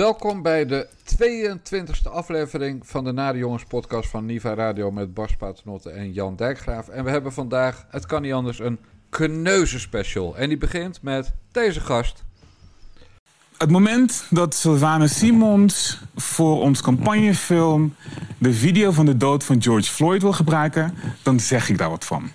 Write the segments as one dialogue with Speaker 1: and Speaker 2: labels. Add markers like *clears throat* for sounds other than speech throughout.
Speaker 1: Welkom bij de 22e aflevering van de Nare Jongens podcast van Niva Radio met Bas Paternotte en Jan Dijkgraaf. En we hebben vandaag, het kan niet anders, een kneuzen special. En die begint met deze gast.
Speaker 2: Het moment dat Sylvana Simons voor ons campagnefilm de video van de dood van George Floyd wil gebruiken, dan zeg ik daar wat van.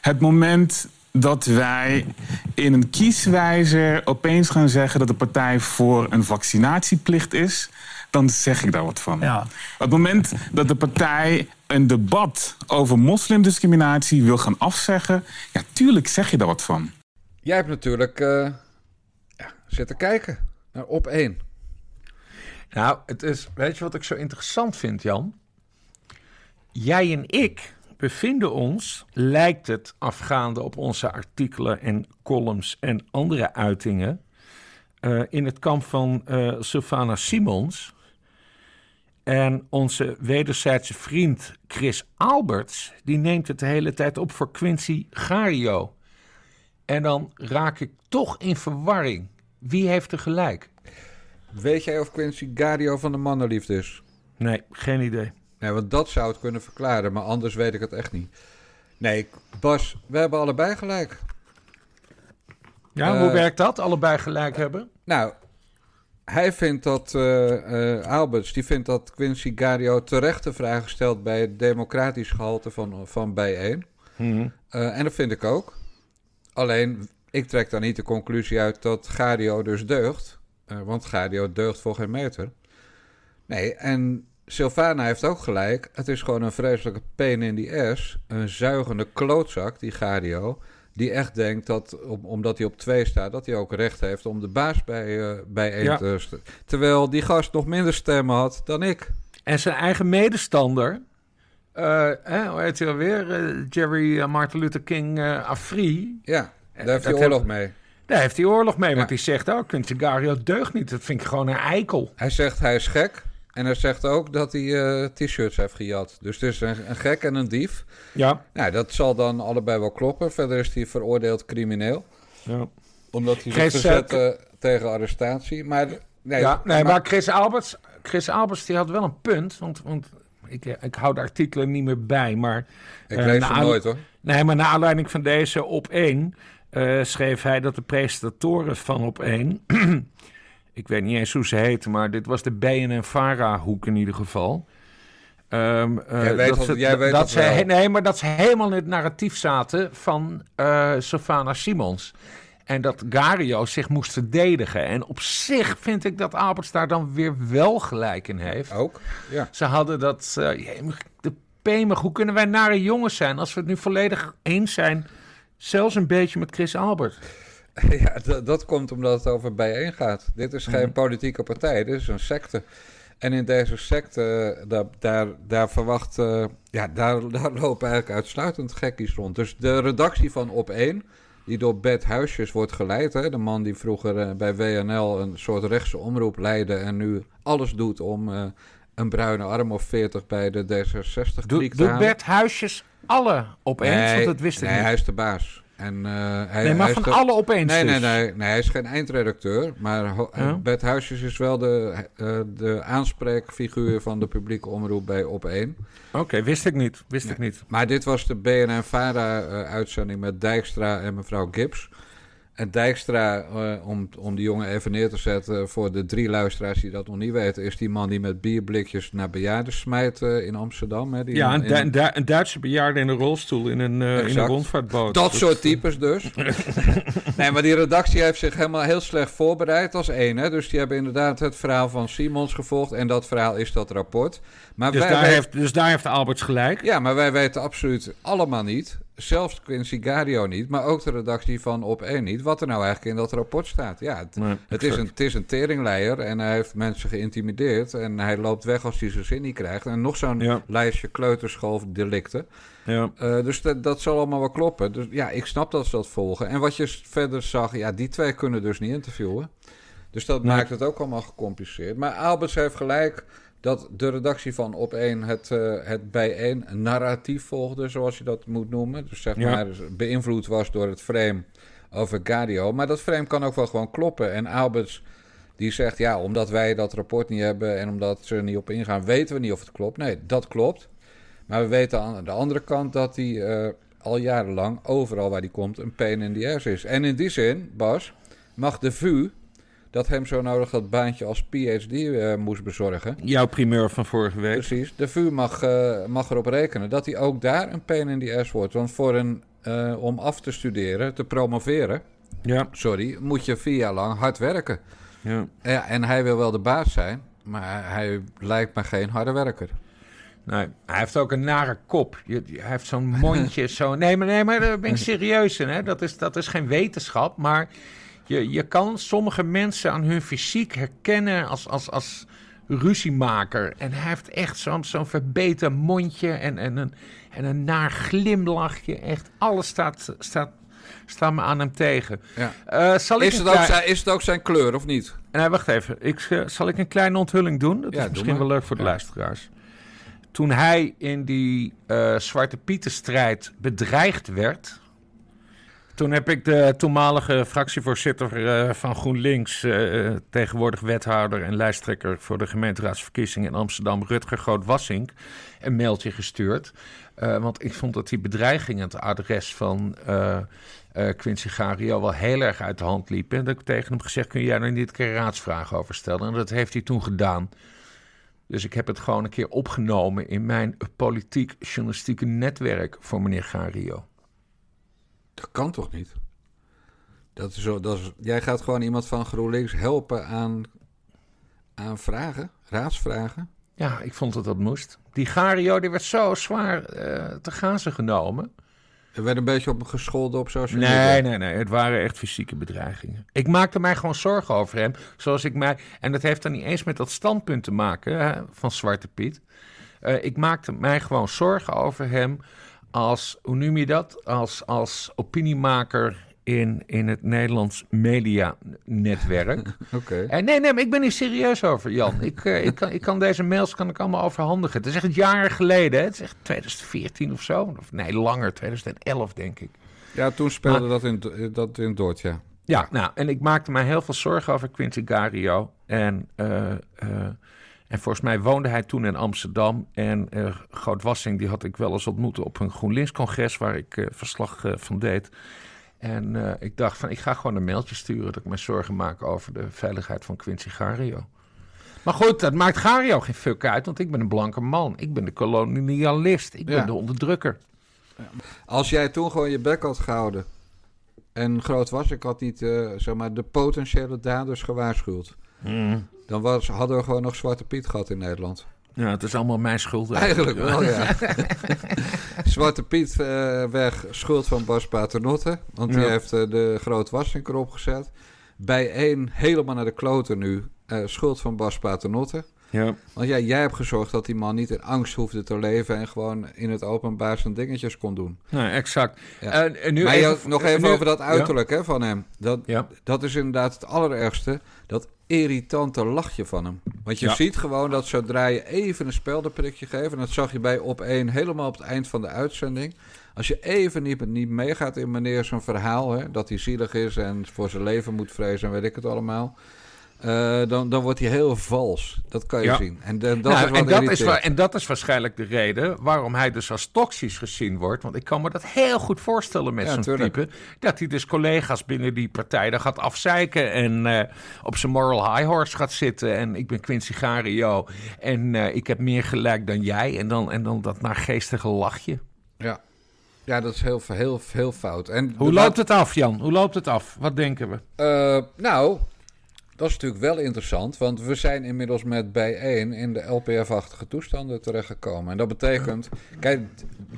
Speaker 2: Het moment dat wij in een kieswijzer opeens gaan zeggen dat de partij voor een vaccinatieplicht is, dan zeg ik daar wat van.
Speaker 3: Ja.
Speaker 2: Op het moment dat de partij een debat over moslimdiscriminatie wil gaan afzeggen, ja, tuurlijk zeg je daar wat van.
Speaker 1: Jij hebt natuurlijk uh, ja, zitten kijken naar op één.
Speaker 3: Nou, het is, weet je wat ik zo interessant vind, Jan? Jij en ik bevinden ons, lijkt het afgaande op onze artikelen en columns en andere uitingen, uh, in het kamp van uh, Sylvana Simons. En onze wederzijdse vriend Chris Alberts, die neemt het de hele tijd op voor Quincy Gario. En dan raak ik toch in verwarring. Wie heeft er gelijk?
Speaker 1: Weet jij of Quincy Gario van de mannenliefde is?
Speaker 3: Nee, geen idee.
Speaker 1: Nee, want dat zou het kunnen verklaren, maar anders weet ik het echt niet. Nee, Bas, we hebben allebei gelijk.
Speaker 3: Ja, uh, hoe werkt dat? Allebei gelijk hebben?
Speaker 1: Nou, hij vindt dat, uh, uh, Alberts, die vindt dat Quincy Gario terecht de vraag stelt bij het democratisch gehalte van, van bijeen.
Speaker 3: Hmm.
Speaker 1: en dat vind ik ook. Alleen, ik trek daar niet de conclusie uit dat Gario dus deugt. want Gario deugt voor geen meter. Nee, en Sylvana heeft ook gelijk. Het is gewoon een vreselijke pain in the ass. Een zuigende klootzak, die Gario. Die echt denkt dat, omdat hij op twee staat, dat hij ook recht heeft om de baas bij, uh, bij één ja. te Terwijl die gast nog minder stemmen had dan ik.
Speaker 3: En zijn eigen medestander, uh, hè, hoe heet hij alweer? Uh, Jerry Martin Luther King Afri.
Speaker 1: Ja, daar heeft hij oorlog mee.
Speaker 3: Daar heeft hij oorlog mee, ja. want hij zegt ook, oh, Gario deugt niet. Dat vind ik gewoon een eikel.
Speaker 1: Hij zegt hij is gek. En hij zegt ook dat hij uh, t-shirts heeft gejat. Dus het is een, een, gek en een dief.
Speaker 3: Ja.
Speaker 1: Nou, dat zal dan allebei wel kloppen. Verder is hij veroordeeld crimineel.
Speaker 3: Ja.
Speaker 1: Omdat hij zich verzette tegen arrestatie. Maar, nee,
Speaker 3: ja, nee, maar, maar Chris Alberts, Chris Alberts die had wel een punt. Want, want ik, ik hou de artikelen niet meer bij. Maar,
Speaker 1: ik lees uh, ze nooit hoor.
Speaker 3: Nee, maar naar aanleiding van deze op één... Uh, schreef hij dat de presentatoren van op één... ik weet niet eens hoe ze heten, maar dit was de BNN-Vara-hoek in ieder geval. Um, uh,
Speaker 1: jij weet dat, ze, jij weet
Speaker 3: dat
Speaker 1: ze, wel.
Speaker 3: Nee, maar dat ze helemaal in het narratief zaten van uh, Sofana Simons. En dat Gario zich moest verdedigen. En op zich vind ik dat Alberts daar dan weer wel gelijk in heeft.
Speaker 1: Ook, ja.
Speaker 3: Ze hadden dat... Uh, de pemig, hoe kunnen wij nare jongens zijn als we het nu volledig eens zijn... zelfs een beetje met Chris Albert? *laughs*
Speaker 1: Ja, dat komt omdat het over bijeen gaat. Dit is geen politieke partij, dit is een secte. En in deze secte, daar, daar, daar verwacht, uh, ja, daar, *laughs* daar lopen eigenlijk uitsluitend gekkies rond. Dus de redactie van Op1, die door Bert Huisjes wordt geleid, hè, de man die vroeger uh, bij WNL een soort rechtse omroep leidde en nu alles doet om uh, een bruine arm of 40 bij de D66
Speaker 3: Doe,
Speaker 1: te
Speaker 3: Doet Bert Huisjes alle Op1?
Speaker 1: Nee,
Speaker 3: want dat wist ik
Speaker 1: nee,
Speaker 3: niet.
Speaker 1: hij is de baas. En, uh, hij,
Speaker 3: nee, maar
Speaker 1: hij
Speaker 3: van
Speaker 1: de...
Speaker 3: alle opeens
Speaker 1: nee,
Speaker 3: dus.
Speaker 1: nee, nee, nee, hij is geen eindredacteur. Maar
Speaker 3: Ja.
Speaker 1: Bert Huisjes is wel de, uh, de aanspreekfiguur van de publieke omroep bij Op1.
Speaker 3: Oké, wist ik niet. Wist ik niet.
Speaker 1: Maar dit was de BNN-Vara-uitzending met Dijkstra en mevrouw Gibbs. En Dijkstra, uh, om, om die jongen even neer te zetten voor de drie luisteraars die dat nog niet weten, is die man die met bierblikjes naar bejaarden smijt uh, in Amsterdam. Hè, die
Speaker 3: Ja,
Speaker 1: in,
Speaker 3: een, Du- een Duitse bejaarde in een rolstoel in een, uh, in een rondvaartboot.
Speaker 1: Dat soort types dus. *laughs* nee, maar die redactie heeft zich helemaal heel slecht voorbereid als één. Hè? Dus die hebben inderdaad het verhaal van Simons gevolgd. En dat verhaal is dat rapport. Maar
Speaker 3: Dus
Speaker 1: wij
Speaker 3: daar, heeft, dus daar heeft Alberts gelijk.
Speaker 1: Ja, maar wij weten absoluut allemaal niet. Zelfs Quincy Gario niet. Maar ook de redactie van Op1 niet. Wat er nou eigenlijk in dat rapport staat. Ja, het,
Speaker 3: Nee,
Speaker 1: het, is, een, het is een teringleier. En hij heeft mensen geïntimideerd. En hij loopt weg als hij zijn zin niet krijgt. En nog zo'n
Speaker 3: Ja.
Speaker 1: lijstje kleuterschooldelicten.
Speaker 3: Ja.
Speaker 1: Eh, dus dat, dat zal allemaal wel kloppen. Dus ja, ik snap dat ze dat volgen. En wat je verder zag, ja, die twee kunnen dus niet interviewen. Dus dat
Speaker 3: Nee.
Speaker 1: maakt het ook allemaal gecompliceerd. Maar Albers heeft gelijk dat de redactie van Op1 het, eh, het bijeen narratief volgde, zoals je dat moet noemen. Dus zeg
Speaker 3: Ja.
Speaker 1: maar beïnvloed was door het frame over Gadio. Maar dat frame kan ook wel gewoon kloppen. En Alberts Die zegt, ja, omdat wij dat rapport niet hebben en omdat ze er niet op ingaan, weten we niet of het klopt. Nee, dat klopt. Maar we weten aan de andere kant dat hij eh, al jarenlang overal waar hij komt een pain in the ass is. En in die zin, Bas, mag de VU, dat hem zo nodig dat baantje als PhD eh, moest bezorgen.
Speaker 3: Jouw primeur van vorige week.
Speaker 1: Precies, de VU mag, eh, mag erop rekenen dat hij ook daar een pain in the ass wordt. Want voor een, eh, om af te studeren, te promoveren,
Speaker 3: Ja.
Speaker 1: sorry, moet je vier jaar lang hard werken.
Speaker 3: ja.
Speaker 1: Ja, en hij wil wel de baas zijn, maar hij lijkt me geen harde werker.
Speaker 3: Nee, hij heeft ook een nare kop. Je- je- Hij heeft zo'n mondje, *laughs* zo... Nee, maar, nee, maar daar ben ik serieus in. Hè? Dat, is, dat is geen wetenschap, maar je, je kan sommige mensen aan hun fysiek herkennen als, als, als ruziemaker. En hij heeft echt zo'n zo'n verbeten mondje en, en, een, en een naar glimlachje. Echt, alles staat, staat, staat me aan hem tegen.
Speaker 1: Ja.
Speaker 3: Eh, zal ik
Speaker 1: Is, het ook zijn, is het ook zijn kleur of niet?
Speaker 3: Nee, wacht even. Ik, eh, zal ik een kleine onthulling doen? Dat
Speaker 1: Ja,
Speaker 3: is misschien wel leuk voor de
Speaker 1: Ja.
Speaker 3: luisteraars. Toen hij in die eh, Zwarte Pietenstrijd bedreigd werd... Toen heb ik de toenmalige fractievoorzitter eh, van GroenLinks... eh, tegenwoordig wethouder en lijsttrekker voor de gemeenteraadsverkiezingen in Amsterdam... Rutger Groot-Wassink, een mailtje gestuurd. Eh, want ik vond dat die bedreiging aan het adres van Quincy Gario wel heel erg uit de hand liep. En dat ik tegen hem gezegd, kun jij daar niet een keer raadsvragen over stellen? En dat heeft hij toen gedaan. Dus ik heb het gewoon een keer opgenomen in mijn politiek-journalistieke netwerk voor meneer Gario.
Speaker 1: Dat kan toch niet? Dat is zo, dat is, jij gaat gewoon iemand van GroenLinks helpen aan, aan vragen, raadsvragen.
Speaker 3: Ja, ik vond dat dat moest. Die Gario die werd zo zwaar eh, te gazen genomen.
Speaker 1: Er werd een beetje op hem gescholden op social
Speaker 3: Nee,
Speaker 1: media.
Speaker 3: nee, nee. Het waren echt fysieke bedreigingen. Ik maakte mij gewoon zorgen over hem. Zoals ik mij. En dat heeft dan niet eens met dat standpunt te maken hè, van Zwarte Piet. Eh, ik maakte mij gewoon zorgen over hem als, hoe noem je dat? Als, als opiniemaker in, in het Nederlands medianetwerk. *laughs*
Speaker 1: Oké.
Speaker 3: En nee, nee, maar ik ben hier serieus over, Jan. Ik, eh, ik, kan, ik kan deze mails kan ik allemaal overhandigen. Het is echt jaren geleden. Hè? Het is echt 2014 of zo. Of, nee, langer, 2011 denk ik.
Speaker 1: Ja, toen speelde dat in, dat in Dort, ja.
Speaker 3: Ja, nou, en ik maakte mij heel veel zorgen over Quincy Gario. En, eh, eh, en volgens mij woonde hij toen in Amsterdam. En Groot Wassing, die had ik wel eens ontmoet op een GroenLinks-congres... waar ik eh, verslag eh, van deed. En ik dacht van, ik ga gewoon een mailtje sturen... dat ik me zorgen maak over de veiligheid van Quincy Gario. Maar goed, dat maakt Gario geen fuck uit... want ik ben een blanke man. Ik ben de kolonialist. Ik ben de onderdrukker.
Speaker 1: Als jij toen gewoon je bek had gehouden en groot was, ik had niet zeg maar, de potentiële daders gewaarschuwd. Dan was, hadden we gewoon nog Zwarte Piet gehad in Nederland.
Speaker 3: Ja, het is allemaal mijn schuld.
Speaker 1: Eigenlijk wel, ja. *laughs* *laughs* Zwarte Piet eh, weg, schuld van Bas Paternotte. Want die
Speaker 3: Ja.
Speaker 1: heeft eh, de groot wassinker opgezet. Bij één helemaal naar de kloten nu. eh, schuld van Bas Paternotte.
Speaker 3: Ja.
Speaker 1: Want ja, jij hebt gezorgd dat die man niet in angst hoefde te leven... en gewoon in het openbaar zijn dingetjes kon doen.
Speaker 3: Nee, exact.
Speaker 1: Ja.
Speaker 3: Nu
Speaker 1: maar
Speaker 3: even,
Speaker 1: je- nog even
Speaker 3: nu-
Speaker 1: over dat
Speaker 3: Ja.
Speaker 1: uiterlijk hè, van hem. Dat,
Speaker 3: Ja.
Speaker 1: dat is inderdaad het allerergste. Dat irritante lachje van hem. Want je
Speaker 3: Ja.
Speaker 1: ziet gewoon dat zodra je even een speldenprikje geeft... en dat zag je bij op één helemaal op het eind van de uitzending... als je even niet, niet meegaat in meneer zijn verhaal... Hè, dat hij zielig is en voor zijn leven moet vrezen en weet ik het allemaal... eh, dan, dan wordt hij heel vals. Dat kan je
Speaker 3: Ja.
Speaker 1: zien. En, en dat
Speaker 3: Nou,
Speaker 1: is wat
Speaker 3: en, dat is, wa- en dat is waarschijnlijk de reden waarom hij dus als toxisch gezien wordt. Want ik kan me dat heel goed voorstellen met
Speaker 1: Ja,
Speaker 3: zo'n type. Dat hij dus collega's binnen die partij dan gaat afzeiken. En eh, op zijn moral high horse gaat zitten. En ik ben Quincy Gario. En eh, ik heb meer gelijk dan jij. En dan, en dan dat naargeestige lachje.
Speaker 1: Ja. ja, dat is heel, heel, heel fout. En
Speaker 3: Hoe loopt het af, Jan? Hoe loopt het af? Wat denken we?
Speaker 1: Nou, dat is natuurlijk wel interessant, want we zijn inmiddels met bijeen in de LPF-achtige toestanden terechtgekomen. En dat betekent, kijk,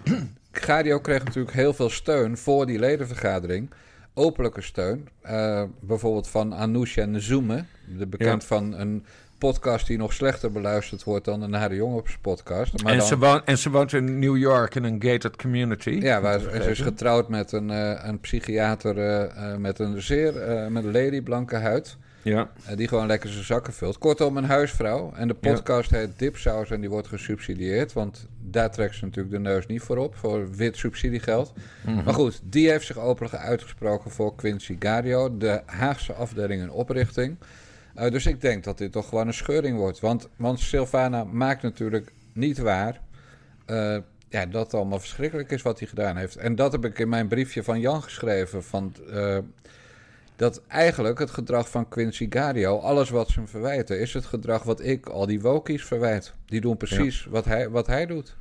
Speaker 1: *clears throat* Gadio kreeg natuurlijk heel veel steun voor die ledenvergadering. Openlijke steun, eh, bijvoorbeeld van Anousha Nzoeme, de bekend van een podcast die nog slechter beluisterd wordt dan de Nare Jongens podcast. Maar
Speaker 3: En,
Speaker 1: dan-
Speaker 3: ze woont, en ze woont in New York in een gated community.
Speaker 1: ja, waar, ze is getrouwd met een, eh, een psychiater eh, met een zeer met een lady blanke huid.
Speaker 3: Ja.
Speaker 1: Eh, die gewoon lekker zijn zakken vult. Kortom, een huisvrouw. En de
Speaker 3: Ja.
Speaker 1: podcast heet Dipsaus en die wordt gesubsidieerd. Want daar trekt ze natuurlijk de neus niet voor op. Voor wit subsidiegeld.
Speaker 3: Mhm.
Speaker 1: Maar goed, die heeft zich openlijk uitgesproken voor Quincy Gario. De Haagse afdeling en oprichting. Uh, dus ik denk dat dit toch gewoon een scheuring wordt. Want, want Silvana maakt natuurlijk niet waar uh, ja, dat het allemaal verschrikkelijk is wat hij gedaan heeft. En dat heb ik in mijn briefje van Jan geschreven. Van, uh, dat eigenlijk het gedrag van Quincy Gario, alles wat ze hem verwijten, is het gedrag wat ik al die wokies verwijt. Die doen precies wat, hij, wat hij doet.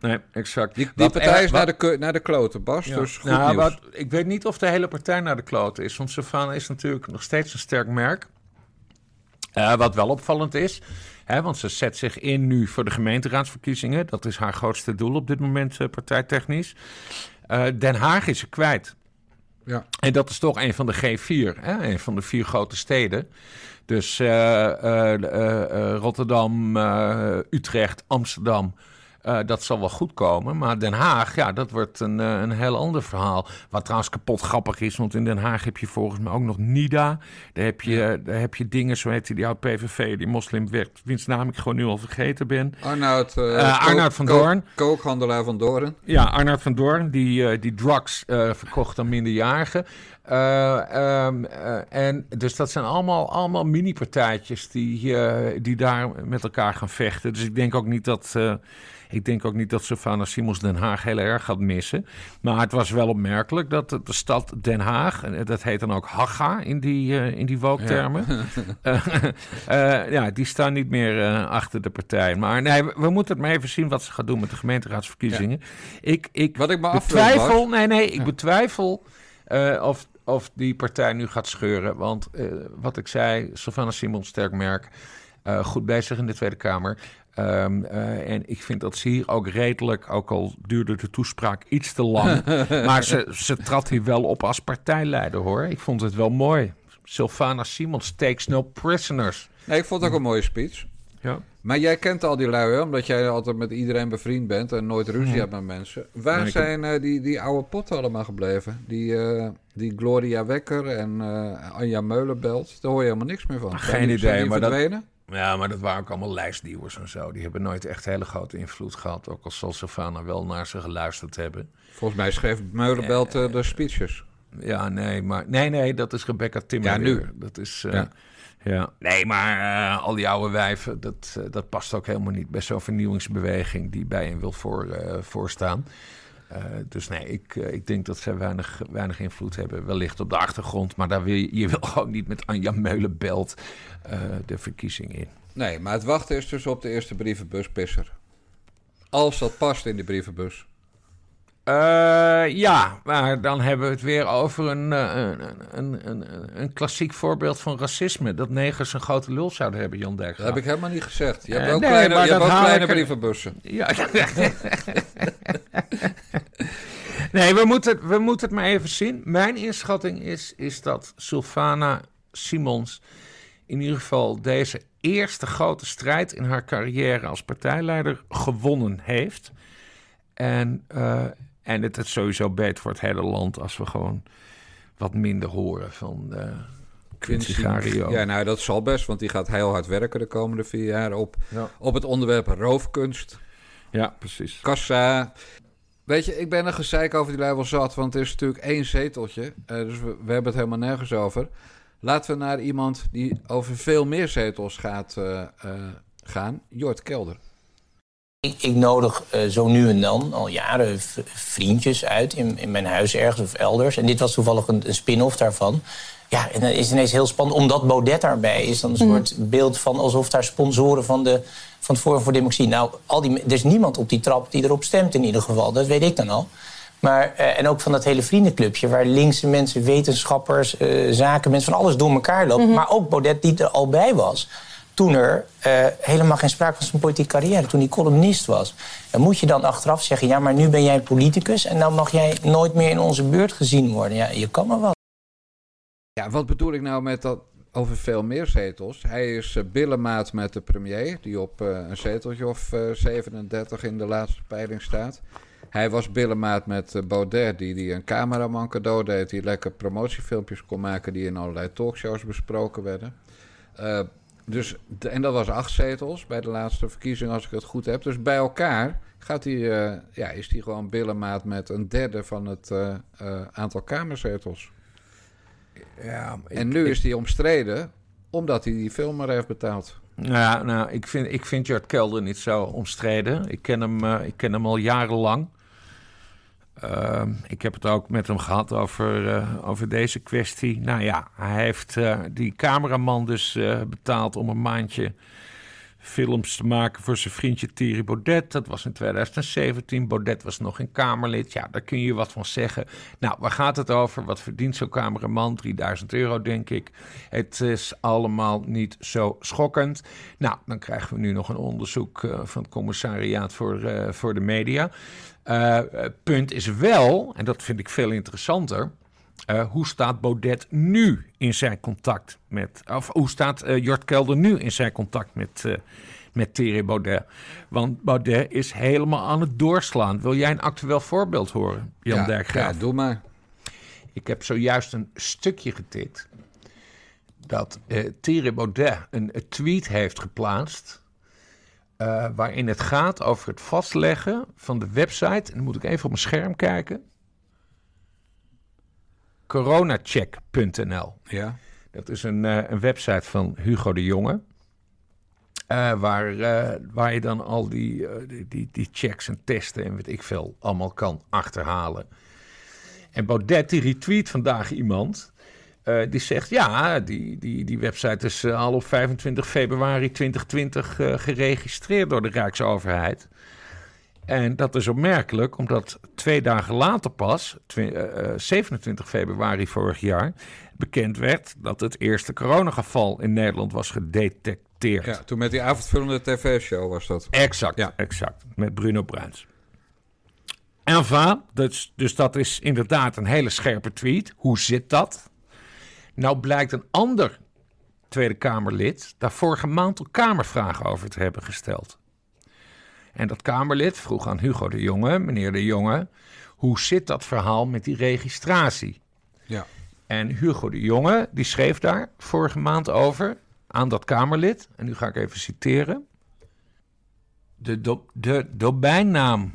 Speaker 3: Nee, exact.
Speaker 1: Die, die partij is naar, de, naar de kloten, Bas. Ja. Dus goed nou,
Speaker 3: wat, ik weet niet of de hele partij naar de kloten is. Want Savannah is natuurlijk nog steeds een sterk merk. Uh, wat wel opvallend is, hè, want ze zet zich in nu voor de gemeenteraadsverkiezingen. Dat is haar grootste doel op dit moment, uh, partijtechnisch. Uh, Den Haag is ze kwijt. Ja. En dat is toch een van de G4, hè, een van de vier grote steden. Dus Rotterdam, Utrecht, Amsterdam, uh, dat zal wel goed komen. Maar Den Haag, ja, dat wordt een, uh, een heel ander verhaal. Wat trouwens kapot grappig is, want in Den Haag heb je volgens mij ook nog NIDA. Daar heb je, daar heb je dingen, zo heet die, die oud-PVV, die moslimwet, wiens naam ik gewoon nu al vergeten ben.
Speaker 1: Arnoud,
Speaker 3: uh, Arnoud van Doorn.
Speaker 1: kookhandelaar van Doorn.
Speaker 3: Ja, Arnoud van Doorn, die, die drugs verkocht aan minderjarigen. Um, en dus dat zijn allemaal, allemaal mini-partijtjes die, die daar met elkaar gaan vechten. Dus ik denk ook niet dat ik denk ook niet dat Savannah Simons Den Haag heel erg gaat missen. Maar het was wel opmerkelijk dat de, stad Den Haag, en dat heet dan ook Haga in die, uh, in die wooktermen, ja. uh, *laughs* ja, die staan niet meer achter de partij. Maar nee, we, we, moeten het maar even zien wat ze gaat doen met de gemeenteraadsverkiezingen. Ik, ik,
Speaker 1: wat ik me
Speaker 3: betwijfel, nee, nee, ik betwijfel of of die partij nu gaat scheuren. Want uh, wat ik zei, Savannah Simons, sterk merk, uh, goed bezig in de Tweede Kamer. Um, uh, en ik vind dat ze hier ook redelijk, ook al duurde de toespraak iets te lang, *laughs* maar ze, ze trad hier wel op als partijleider hoor. Ik vond het wel mooi. Sylvana Simons takes no prisoners.
Speaker 1: Nee, ik vond het ook een mooie speech. Ja. Maar jij kent al die lui, omdat jij altijd met iedereen bevriend bent en nooit ruzie hebt met mensen. Waar zijn uh, die, die oude potten allemaal gebleven? Die, uh, die Gloria Wekker en uh, Anja Meulenbelt, daar hoor je helemaal niks meer van.
Speaker 3: Geen idee, maar verdwenen? dat... Ja, maar dat waren ook allemaal lijstduwers en zo. Die hebben nooit echt hele grote invloed gehad. Ook al zal Savannah wel naar ze geluisterd hebben.
Speaker 1: Volgens mij schreef Meulenbelt de speeches.
Speaker 3: Ja, nee, maar... Nee, nee, dat is Rebecca Timmer.
Speaker 1: Ja, nu.
Speaker 3: Dat is... Ja. Ja. Nee, maar uh, al die oude wijven, dat, dat past ook helemaal niet bij zo'n vernieuwingsbeweging die bij hen wil voor, voorstaan. Uh, dus nee, ik, uh, ik denk dat zij weinig, weinig invloed hebben. Wellicht op de achtergrond, maar daar wil je, je wil *laughs* gewoon niet met Anja Meulenbelt uh, de verkiezing in.
Speaker 1: Nee, maar het wachten is dus op de eerste brievenbuspisser. Als dat past in de brievenbus.
Speaker 3: Ja, maar dan hebben we het weer over een, een, een, een, een, klassiek voorbeeld van racisme. Dat negers een grote lul zouden hebben, Jan Dijkgraaf.
Speaker 1: Dat heb ik helemaal niet gezegd. Je hebt ook nee, kleine, je hebt ook kleine brievenbussen. Ja. *laughs*
Speaker 3: nee, we moeten, we moeten het maar even zien. Mijn inschatting is, is dat Sylvana Simons in ieder geval deze eerste grote strijd in haar carrière als partijleider gewonnen heeft. En, uh, en het is sowieso beter voor het hele land als we gewoon wat minder horen van uh, Quincy Gario.
Speaker 1: Ja, nou dat zal best, want die gaat heel hard werken de komende vier jaar op, ja. op het onderwerp roofkunst.
Speaker 3: Ja, precies.
Speaker 1: Kassa. Weet je, ik ben er gezeik over die lui wel zat, want het is natuurlijk één zeteltje. Uh, dus we, we, hebben het helemaal nergens over. Laten we naar iemand die over veel meer zetels gaat uh, uh, gaan. Jort Kelder.
Speaker 4: Ik, ik nodig zo nu en dan al jaren vriendjes uit in, in mijn huis ergens of elders. En dit was toevallig een, een spin-off daarvan. Ja, en dan is het ineens heel spannend. Omdat Baudet daarbij is, dan een soort mm. beeld van alsof daar sponsoren van, de, van het Forum voor Democratie. Nou, al die, er is niemand op die trap die erop stemt in ieder geval. Dat weet ik dan al. Maar, uh, en ook van dat hele vriendenclubje, waar linkse mensen, wetenschappers, uh, zakenmensen, van alles door elkaar lopen. Mm -hmm. Maar ook Baudet, die er al bij was. Toen er uh, helemaal geen sprake was van politieke carrière, toen hij columnist was. Dan moet je dan achteraf zeggen: ja, maar nu ben jij politicus en dan mag jij nooit meer in onze buurt gezien worden. Ja, je kan maar wat.
Speaker 1: Ja, wat bedoel ik nou met dat over veel meer zetels? Hij is uh, billenmaat met de premier, die op uh, een zeteltje of uh, 37 in de laatste peiling staat. Hij was billenmaat met Baudet, die, die een cameraman cadeau deed, die lekker promotiefilmpjes kon maken, die in allerlei talkshows besproken werden. Dus, en dat was acht zetels bij de laatste verkiezing, als ik het goed heb. Dus bij elkaar gaat hij, ja, is hij gewoon billenmaat met een derde van het aantal kamerzetels. Ja, ik, en nu ik, is die omstreden Omdat hij die film maar heeft betaald.
Speaker 3: Nou, nou ik, vind, ik vind Jort Kelder niet zo omstreden. Ik ken hem, uh, ik ken hem al jarenlang. Uh, ik heb het ook met hem gehad over, uh, over deze kwestie. Nou ja, hij heeft uh, die cameraman dus betaald om een maandje films te maken voor zijn vriendje Thierry Baudet. Dat was in 2017. Baudet was nog een Kamerlid. Ja, daar kun je wat van zeggen. Nou, waar gaat het over? Wat verdient zo'n cameraman? 3000 euro, denk ik. Het is allemaal niet zo schokkend. Nou, dan krijgen we nu nog een onderzoek uh, van het commissariaat voor, uh, voor de media. Uh, punt is wel, en dat vind ik veel interessanter. Uh, hoe staat Baudet nu in zijn contact met. Of hoe staat uh, Jort Kelder nu in zijn contact met, uh, met Thierry Baudet? Want Baudet is helemaal aan het doorslaan. Wil jij een actueel voorbeeld horen, Jan
Speaker 1: ja,
Speaker 3: Dijkgraaf?
Speaker 1: Ja, doe maar.
Speaker 3: Ik heb zojuist een stukje getikt. Dat Thierry Baudet een, een, tweet heeft geplaatst. waarin het gaat over het vastleggen van de website. En dan moet ik even op mijn scherm kijken coronacheck.nl.
Speaker 1: Ja.
Speaker 3: Dat is een, uh, een website van Hugo de Jonge. Uh, waar, uh, waar je dan al die, die, die, die, checks en testen en weet ik veel allemaal kan achterhalen. En Baudet die retweet vandaag iemand. die zegt ja, die, die, die website is al op 25 februari 2020 geregistreerd door de Rijksoverheid. En dat is opmerkelijk, omdat twee dagen later pas, uh, 27 februari vorig jaar, bekend werd dat het eerste coronageval in Nederland was gedetecteerd.
Speaker 1: Ja, toen met die avondvullende tv-show was dat.
Speaker 3: Exact, ja. exact. Met Bruno Bruins. Enfin, dus, dus dat is inderdaad een hele scherpe tweet. Hoe zit dat? Nou blijkt een ander Tweede Kamerlid daar vorige maand al Kamervragen over te hebben gesteld. En dat Kamerlid vroeg aan Hugo de Jonge, meneer de Jonge, hoe zit dat verhaal met die registratie?
Speaker 1: Ja.
Speaker 3: En Hugo de Jonge, die schreef daar vorige maand over aan dat Kamerlid. En nu ga ik even citeren. De, do, de domeinnaam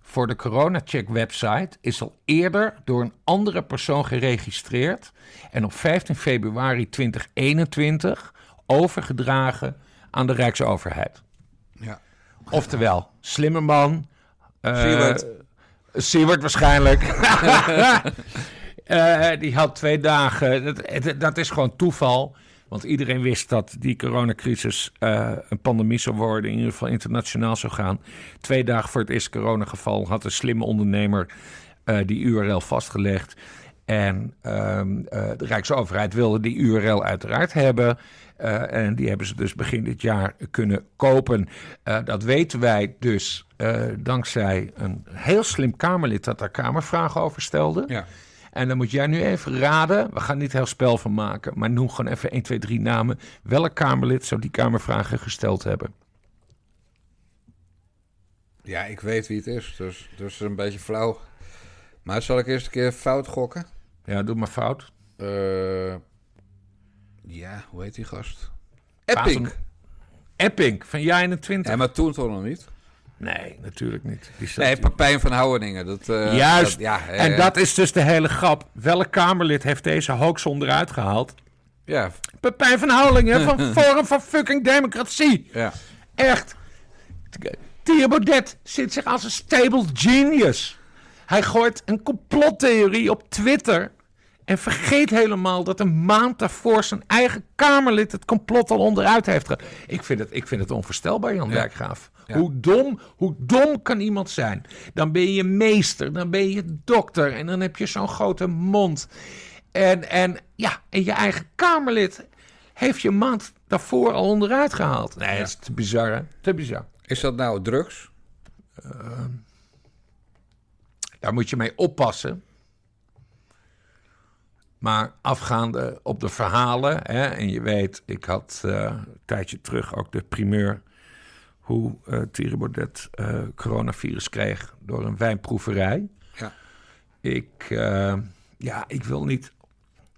Speaker 3: voor de CoronaCheck website is al eerder door een andere persoon geregistreerd en op 15 februari 2021 overgedragen aan de Rijksoverheid. Oftewel, slimme man. Uh,
Speaker 1: Siewert.
Speaker 3: Siewert waarschijnlijk. uh, *laughs* die had twee dagen. Dat, dat, is gewoon toeval. Want iedereen wist dat die coronacrisis uh, een pandemie zou worden. In ieder geval internationaal zou gaan. Twee dagen voor het eerste coronageval had een slimme ondernemer die URL vastgelegd. En uh, de Rijksoverheid wilde die URL uiteraard hebben. Uh, en die hebben ze dus begin dit jaar kunnen kopen. Uh, dat weten wij dus dankzij een heel slim Kamerlid dat daar Kamervragen over stelde.
Speaker 1: Ja.
Speaker 3: En dan moet jij nu even raden. We gaan niet heel spel van maken. Maar noem gewoon even 1, 2, 3 namen. Welk Kamerlid zou die Kamervragen gesteld hebben?
Speaker 1: Ja, ik weet wie het is. Dus, dus een beetje flauw. Maar zal ik eerst een keer fout gokken?
Speaker 3: Ja, doe maar fout.
Speaker 1: Uh, ja, hoe heet die gast? Epping.
Speaker 3: Epping, van jaar 21.
Speaker 1: Ja, maar toen toch nog niet?
Speaker 3: Nee, natuurlijk niet. Die
Speaker 1: nee, Papijn van Houweningen. Dat, uh,
Speaker 3: Juist.
Speaker 1: Dat, ja,
Speaker 3: en dat is dus de hele grap. Welk Kamerlid heeft deze hoax onderuit gehaald?
Speaker 1: Ja.
Speaker 3: Pepijn van Houwelingen van *laughs* Forum van fucking Democratie.
Speaker 1: Ja.
Speaker 3: Echt. Thierry Baudet zit zich als een stable genius. Hij gooit een complottheorie op Twitter en vergeet helemaal dat een maand daarvoor zijn eigen Kamerlid het complot al onderuit heeft gehaald. Ik vind het, ik vind het onvoorstelbaar, Jan ja. Dijkgraaf. Ja. Hoe, dom, hoe dom kan iemand zijn? Dan ben je meester, dan ben je dokter en dan heb je zo'n grote mond. En, en, ja, en je eigen Kamerlid heeft je maand daarvoor al onderuit gehaald. Nee, ja. dat is te bizar, hè? Te bizar.
Speaker 1: Is dat nou drugs?
Speaker 3: Uh, daar moet je mee oppassen. Maar afgaande op de verhalen, hè, en je weet, ik had uh, een tijdje terug ook de primeur hoe uh, Thierry Baudet uh, coronavirus kreeg door een wijnproeverij.
Speaker 1: Ja.
Speaker 3: Ik, ja, ik wil niet,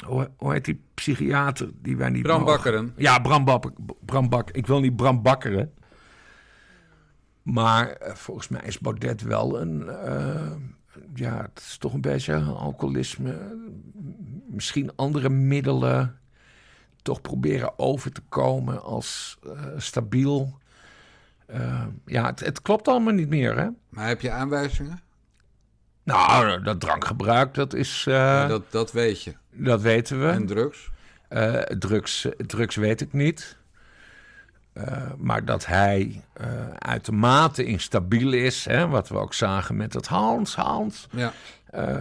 Speaker 3: hoe, hoe, heet die psychiater die wij niet
Speaker 1: Bram
Speaker 3: mogen?
Speaker 1: Bakkeren.
Speaker 3: Ja, Bram, Bak, Bram Bak. Ik wil niet Bram Bakkeren. Maar volgens mij is Baudet wel een ja, het is toch een beetje alcoholisme. Misschien andere middelen. toch proberen over te komen als eh, stabiel. Eh, ja, het, het klopt allemaal niet meer, hè?
Speaker 1: Maar heb je aanwijzingen?
Speaker 3: Nou, dat drankgebruik, dat is... eh,
Speaker 1: Ja,
Speaker 3: dat,
Speaker 1: dat, dat weet je.
Speaker 3: weten we.
Speaker 1: En drugs?
Speaker 3: Eh, drugs, drugs weet ik niet. Maar dat hij uitermate instabiel is, hè, wat we ook zagen met het Hans, Hans.
Speaker 1: Ja.
Speaker 3: Eh,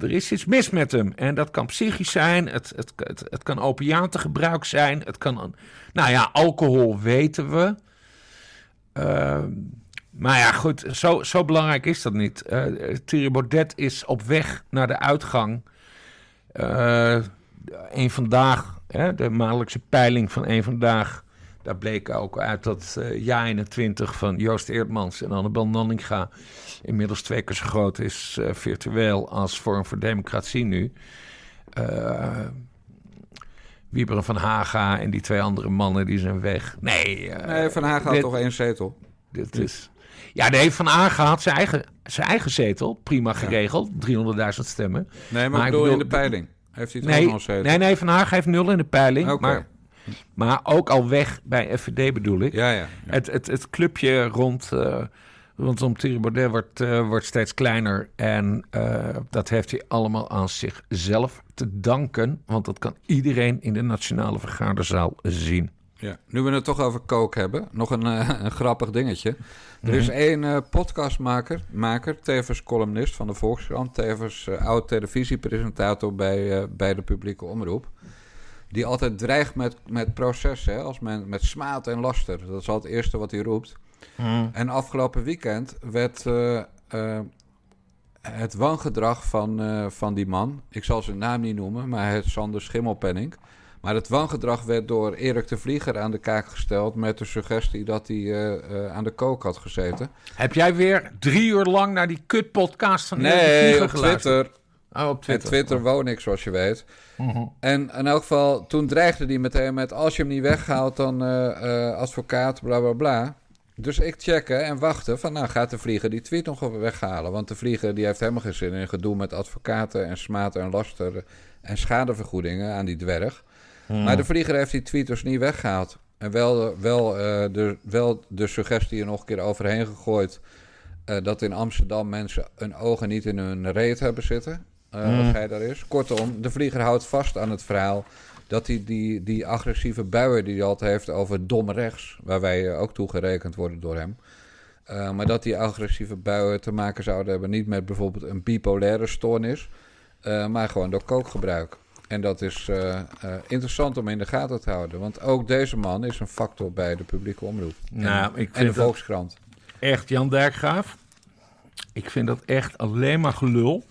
Speaker 3: er is iets mis met hem. En dat kan psychisch zijn, het, het, het, het kan opiatengebruik zijn, het kan... Nou ja, alcohol weten we. Eh, maar ja, goed, zo, zo belangrijk is dat niet. Eh Thierry Baudet is op weg naar de uitgang. Eh een vandaag, hè, de maandelijkse peiling van een vandaag... Daar bleek ook uit dat eh ja 21 van Joost Eertmans en Annabel Nanninga... inmiddels twee keer zo groot is eh, virtueel als Vorm voor Democratie nu. Eh Wieberen van Haga en die twee andere mannen die zijn weg. Nee, eh,
Speaker 1: Nee, Van Haag had toch één zetel?
Speaker 3: dit is... Ja, nee, Van Haga had zijn eigen, zijn eigen zetel. Prima geregeld. 300.000 stemmen.
Speaker 1: Nee, maar,
Speaker 3: Maar
Speaker 1: ik
Speaker 3: ik
Speaker 1: bedoel in de peiling. Heeft hij toch
Speaker 3: Nee,
Speaker 1: nog een zetel?
Speaker 3: nee, nee, Van Haga heeft nul in de peiling. Maar, maar ook al weg bij FVD bedoel ik.
Speaker 1: Ja, ja. ja.
Speaker 3: Het, het, het clubje rond, eh, rondom Thierry Baudet wordt, eh, wordt steeds kleiner. En eh, dat heeft hij allemaal aan zichzelf te danken. Want dat kan iedereen in de Nationale Vergaderzaal zien.
Speaker 1: Ja. Nu we het toch over kook hebben, nog een, een grappig dingetje. Er is één eh, podcastmaker, maker, tevens columnist van de Volkskrant, tevens eh, oud televisiepresentator bij, bij de publieke omroep. Die altijd dreigt met, met processen, hè, als men, met smaad en laster. Dat is al het eerste wat hij roept. En afgelopen weekend werd eh, eh, het wangedrag van, eh, van die man, ik zal zijn naam niet noemen, maar heet Sander Schimmelpenning. Maar het wangedrag werd door Erik de Vlieger aan de kaak gesteld met de suggestie dat hij aan de kook had gezeten.
Speaker 3: Heb jij weer drie uur lang naar die kutpodcast van Erik de
Speaker 1: Nee,
Speaker 3: Vlieger
Speaker 1: op
Speaker 3: geluisterd?
Speaker 1: Twitter.
Speaker 3: Oh, op
Speaker 1: En
Speaker 3: Twitter.
Speaker 1: Twitter woon ik, zoals je weet.
Speaker 3: Mhm.
Speaker 1: En in elk geval, toen dreigde hij meteen met... als je hem niet weghaalt, dan eh, eh, advocaat, bla bla bla. Dus ik checken en wachten van... nou, gaat de vlieger die tweet nog weghalen? Want de vlieger die heeft helemaal geen zin in gedoe met advocaten... en smaad en laster en schadevergoedingen aan die dwerg. Maar de vlieger heeft die tweet dus niet weggehaald. En wel, wel, eh, de, wel de suggestie er nog een keer overheen gegooid... dat in Amsterdam mensen hun ogen niet in hun reet hebben zitten. Eh, Als hij daar is. Kortom, de vlieger houdt vast aan het verhaal... dat hij die, die agressieve buien die hij altijd heeft over dom rechts... waar wij ook toe gerekend worden door hem... eh, maar dat die agressieve buien te maken zouden hebben... niet met bijvoorbeeld een bipolaire stoornis... eh, maar gewoon door kookgebruik. En dat is interessant om in de gaten te houden. Want ook deze man is een factor bij de publieke omroep.
Speaker 3: Nou,
Speaker 1: en,
Speaker 3: ik
Speaker 1: en de Volkskrant.
Speaker 3: Echt, Jan Dijkgraaf. Ik vind dat echt alleen maar gelul.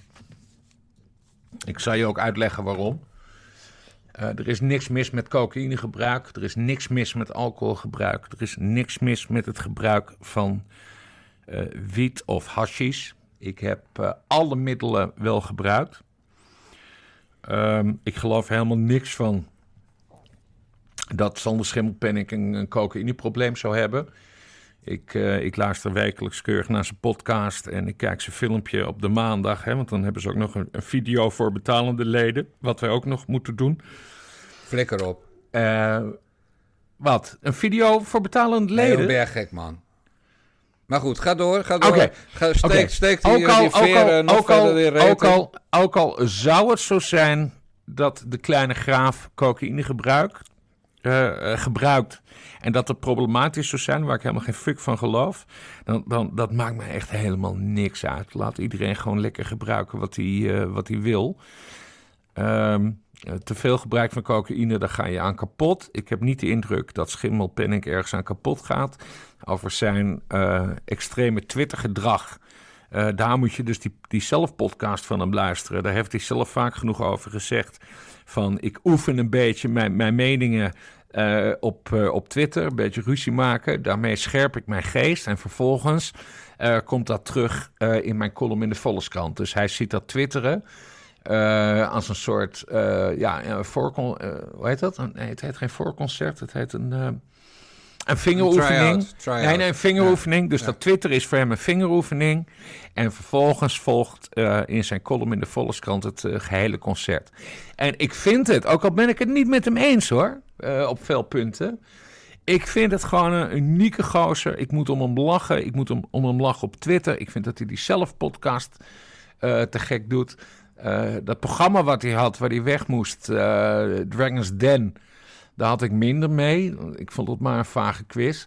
Speaker 3: Ik zal je ook uitleggen waarom. Eh, er is niks mis met cocaïnegebruik. Er is niks mis met alcoholgebruik. Er is niks mis met het gebruik van eh, wiet of hashish. Ik heb eh, alle middelen wel gebruikt. Ehm, ik geloof helemaal niks van dat Sander Schimmelpenninck een, een cocaïneprobleem zou hebben. Ik, eh, ik luister wekelijks keurig naar zijn podcast en ik kijk zijn filmpje op de maandag. Hè, want dan hebben ze ook nog een, een video voor betalende leden, wat wij ook nog moeten doen.
Speaker 1: Flikker op.
Speaker 3: Eh, wat? Een video voor betalende leden?
Speaker 1: ben jij gek, man. Maar goed, ga door. Ga door.
Speaker 3: Oké,
Speaker 1: Ga, steek,
Speaker 3: Oké.
Speaker 1: steek die,
Speaker 3: ook al,
Speaker 1: die veren
Speaker 3: ook al,
Speaker 1: nog
Speaker 3: ook al, ook al, ook al zou het zo zijn dat de kleine graaf cocaïne gebruikt, eh, eh, gebruikt en dat het problematisch zou zijn, waar ik helemaal geen fuck van geloof, dan, dan dat maakt mij echt helemaal niks uit. Laat iedereen gewoon lekker gebruiken wat hij, eh, wat hij wil. Eh, te veel gebruik van cocaïne, daar ga je aan kapot. Ik heb niet de indruk dat Schimmelpenninck ergens aan kapot gaat. Over zijn extreme Twitter-gedrag. Daar moet je dus die, die zelfpodcast van hem luisteren. Daar heeft hij zelf vaak genoeg over gezegd. Van ik oefen een beetje mijn, mijn meningen eh, op, eh, op Twitter. Een beetje ruzie maken. Daarmee scherp ik mijn geest. En vervolgens eh, komt dat terug in mijn column in de Volkskrant. Dus hij ziet dat twitteren. als een soort, ja, hoe heet dat? Het heet geen voorconcert, het heet een, een vingeroefening. Nee, nee, een vingeroefening. Dus
Speaker 1: Ja.
Speaker 3: dat Twitter is voor hem een vingeroefening. En vervolgens volgt eh, in zijn column in de Volkskrant het eh, gehele concert. En ik vind het, ook al ben ik het niet met hem eens hoor. eh, op veel punten. Ik vind het gewoon een unieke gozer. Ik moet om hem lachen. Ik moet om, om hem lachen op Twitter. Ik vind dat hij die zelf-podcast te gek doet. Dat programma wat hij had, waar hij weg moest, Dragon's Den, daar had ik minder mee. Ik vond het maar een vage quiz.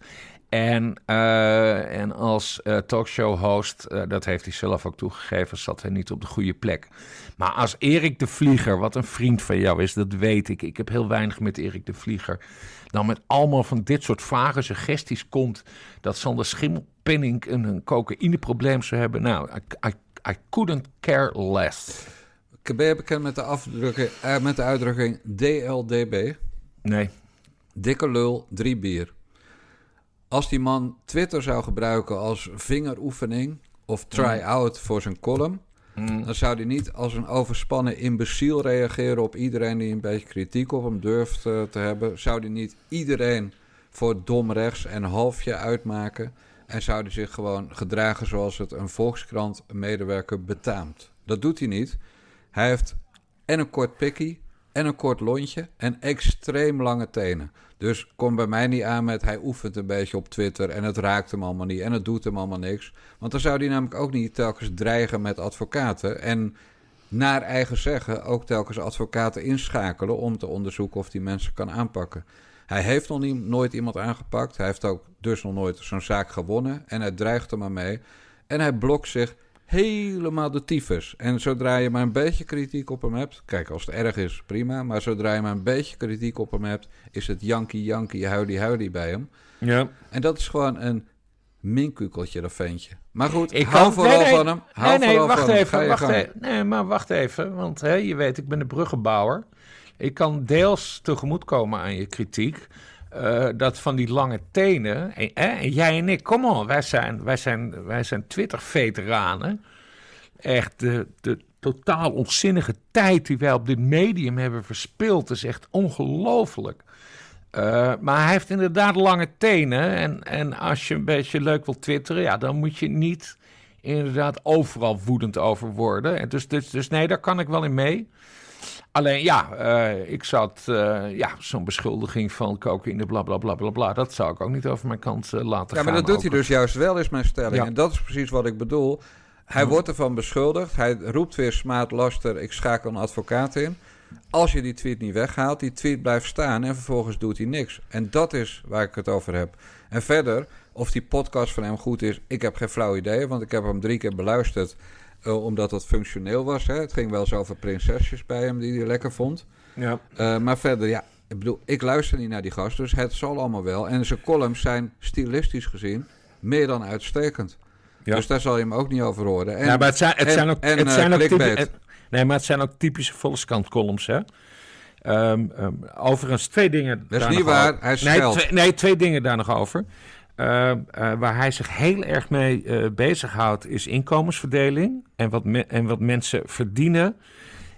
Speaker 3: En, uh, en als uh, talkshow-host, uh, dat heeft hij zelf ook toegegeven, zat hij niet op de goede plek. Maar als Erik de Vlieger, wat een vriend van jou is, dat weet ik. Ik heb heel weinig met Erik de Vlieger. Dan met allemaal van dit soort vage suggesties komt dat Sander Schimmelpenning een, een cocaïneprobleem zou hebben. Nou, I, couldn't care less.
Speaker 1: Ben bekend met de, met de uitdrukking DLDB?
Speaker 3: Nee.
Speaker 1: Dikke lul, drie bier. Als die man Twitter zou gebruiken als vingeroefening of try-out voor zijn column, mm. dan zou hij niet als een overspannen imbeciel reageren op iedereen die een beetje kritiek op hem durft uh, te hebben. Zou hij niet iedereen voor dom rechts en halfje uitmaken en zou hij zich gewoon gedragen zoals het een Volkskrant medewerker betaamt. Dat doet hij niet. Hij heeft en een kort pikkie en een kort lontje en extreem lange tenen. Dus kom bij mij niet aan met hij oefent een beetje op Twitter en het raakt hem allemaal niet en het doet hem allemaal niks. Want dan zou hij namelijk ook niet telkens dreigen met advocaten en naar eigen zeggen ook telkens advocaten inschakelen om te onderzoeken of die mensen kan aanpakken. Hij heeft nog niet, nooit iemand aangepakt. Hij heeft ook dus nog nooit zo'n zaak gewonnen. En hij dreigt er maar mee. En hij blokt zich helemaal de tyfus. En zodra je maar een beetje kritiek op hem hebt... Kijk, als het erg is, prima. Maar zodra je maar een beetje kritiek op hem hebt... is het jankie, jankie, huidie, huidie bij hem.
Speaker 3: Ja.
Speaker 1: En dat is gewoon een minkukeltje, dat ventje. Maar goed, ik hou vooral nee, nee, van hem. Hou
Speaker 3: nee, nee, wacht
Speaker 1: van
Speaker 3: even,
Speaker 1: hem.
Speaker 3: wacht even. Nee, maar wacht even. Want hè, je weet, ik ben de bruggenbouwer. Ik kan deels tegemoetkomen aan je kritiek... Uh, dat van die lange tenen. En, jij en ik, kom on, wij zijn, wij zijn, wij zijn Twitter-veteranen. Echt de, de totaal onzinnige tijd die wij op dit medium hebben verspild, is echt ongelooflijk. Uh, maar hij heeft inderdaad lange tenen. En, en als je een beetje leuk wilt twitteren, ja, dan moet je niet inderdaad overal woedend over worden. En dus, dus, dus nee, daar kan ik wel in mee. Alleen ja, uh, ik zat, uh, ja, zo'n beschuldiging van cocaïne, bla bla bla bla bla. Dat zou ik ook niet over mijn kant uh, laten
Speaker 1: gaan.
Speaker 3: Ja,
Speaker 1: maar dat doet
Speaker 3: over.
Speaker 1: hij dus juist wel, is mijn stelling.
Speaker 3: Ja.
Speaker 1: En dat is precies wat ik bedoel. Hij wordt ervan beschuldigd. Hij roept weer smaad, laster, ik schakel een advocaat in. Als je die tweet niet weghaalt, die tweet blijft staan en vervolgens doet hij niks. En dat is waar ik het over heb. En verder, of die podcast van hem goed is, ik heb geen flauw idee, want ik heb hem drie keer beluisterd. Uh, omdat het functioneel was. Hè. Het ging wel eens over prinsesjes bij hem die hij lekker vond.
Speaker 3: Ja.
Speaker 1: Uh, maar verder, ja, ik bedoel, ik luister niet naar die gast, dus het zal allemaal wel. En zijn columns zijn stilistisch gezien meer dan uitstekend.
Speaker 3: Ja.
Speaker 1: Dus daar zal je hem ook niet over horen. En,
Speaker 3: ja, maar het zijn, het
Speaker 1: en,
Speaker 3: zijn ook,
Speaker 1: en,
Speaker 3: het
Speaker 1: uh,
Speaker 3: zijn ook nee, maar het zijn ook typische Volkskrant columns, hè. Um, um, overigens, twee dingen.
Speaker 1: Dat is
Speaker 3: daar
Speaker 1: niet
Speaker 3: nog
Speaker 1: waar,
Speaker 3: over.
Speaker 1: hij
Speaker 3: nee, twee, nee, twee dingen daar nog over. Uh, uh, waar hij zich heel erg mee uh, bezighoudt, is inkomensverdeling en wat, me- en wat mensen verdienen.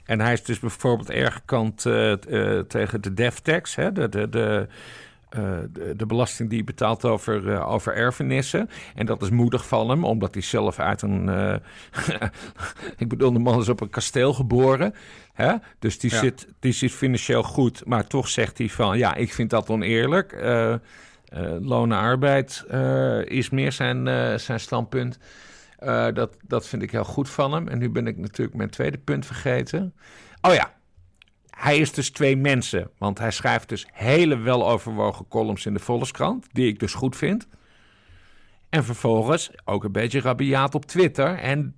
Speaker 3: En hij is dus bijvoorbeeld erg gekant uh, uh, tegen de death tax, hè, de, de, de, uh, de, de belasting die je betaalt over, over erfenissen. En dat is moedig van hem, omdat hij zelf uit een. *laughs* Ik bedoel, de man is op een kasteel geboren. Hè? Dus die,
Speaker 1: Ja.
Speaker 3: zit, die zit financieel goed, maar toch zegt hij van ja, ik vind dat oneerlijk. Uh, loon en arbeid uh, is meer zijn, uh, zijn standpunt. Dat, dat vind ik heel goed van hem. En nu ben ik natuurlijk mijn tweede punt vergeten. Oh ja, hij is dus twee mensen. Want hij schrijft dus hele weloverwogen columns in de Volkskrant, die ik dus goed vind. En vervolgens ook een beetje rabiaat op Twitter. En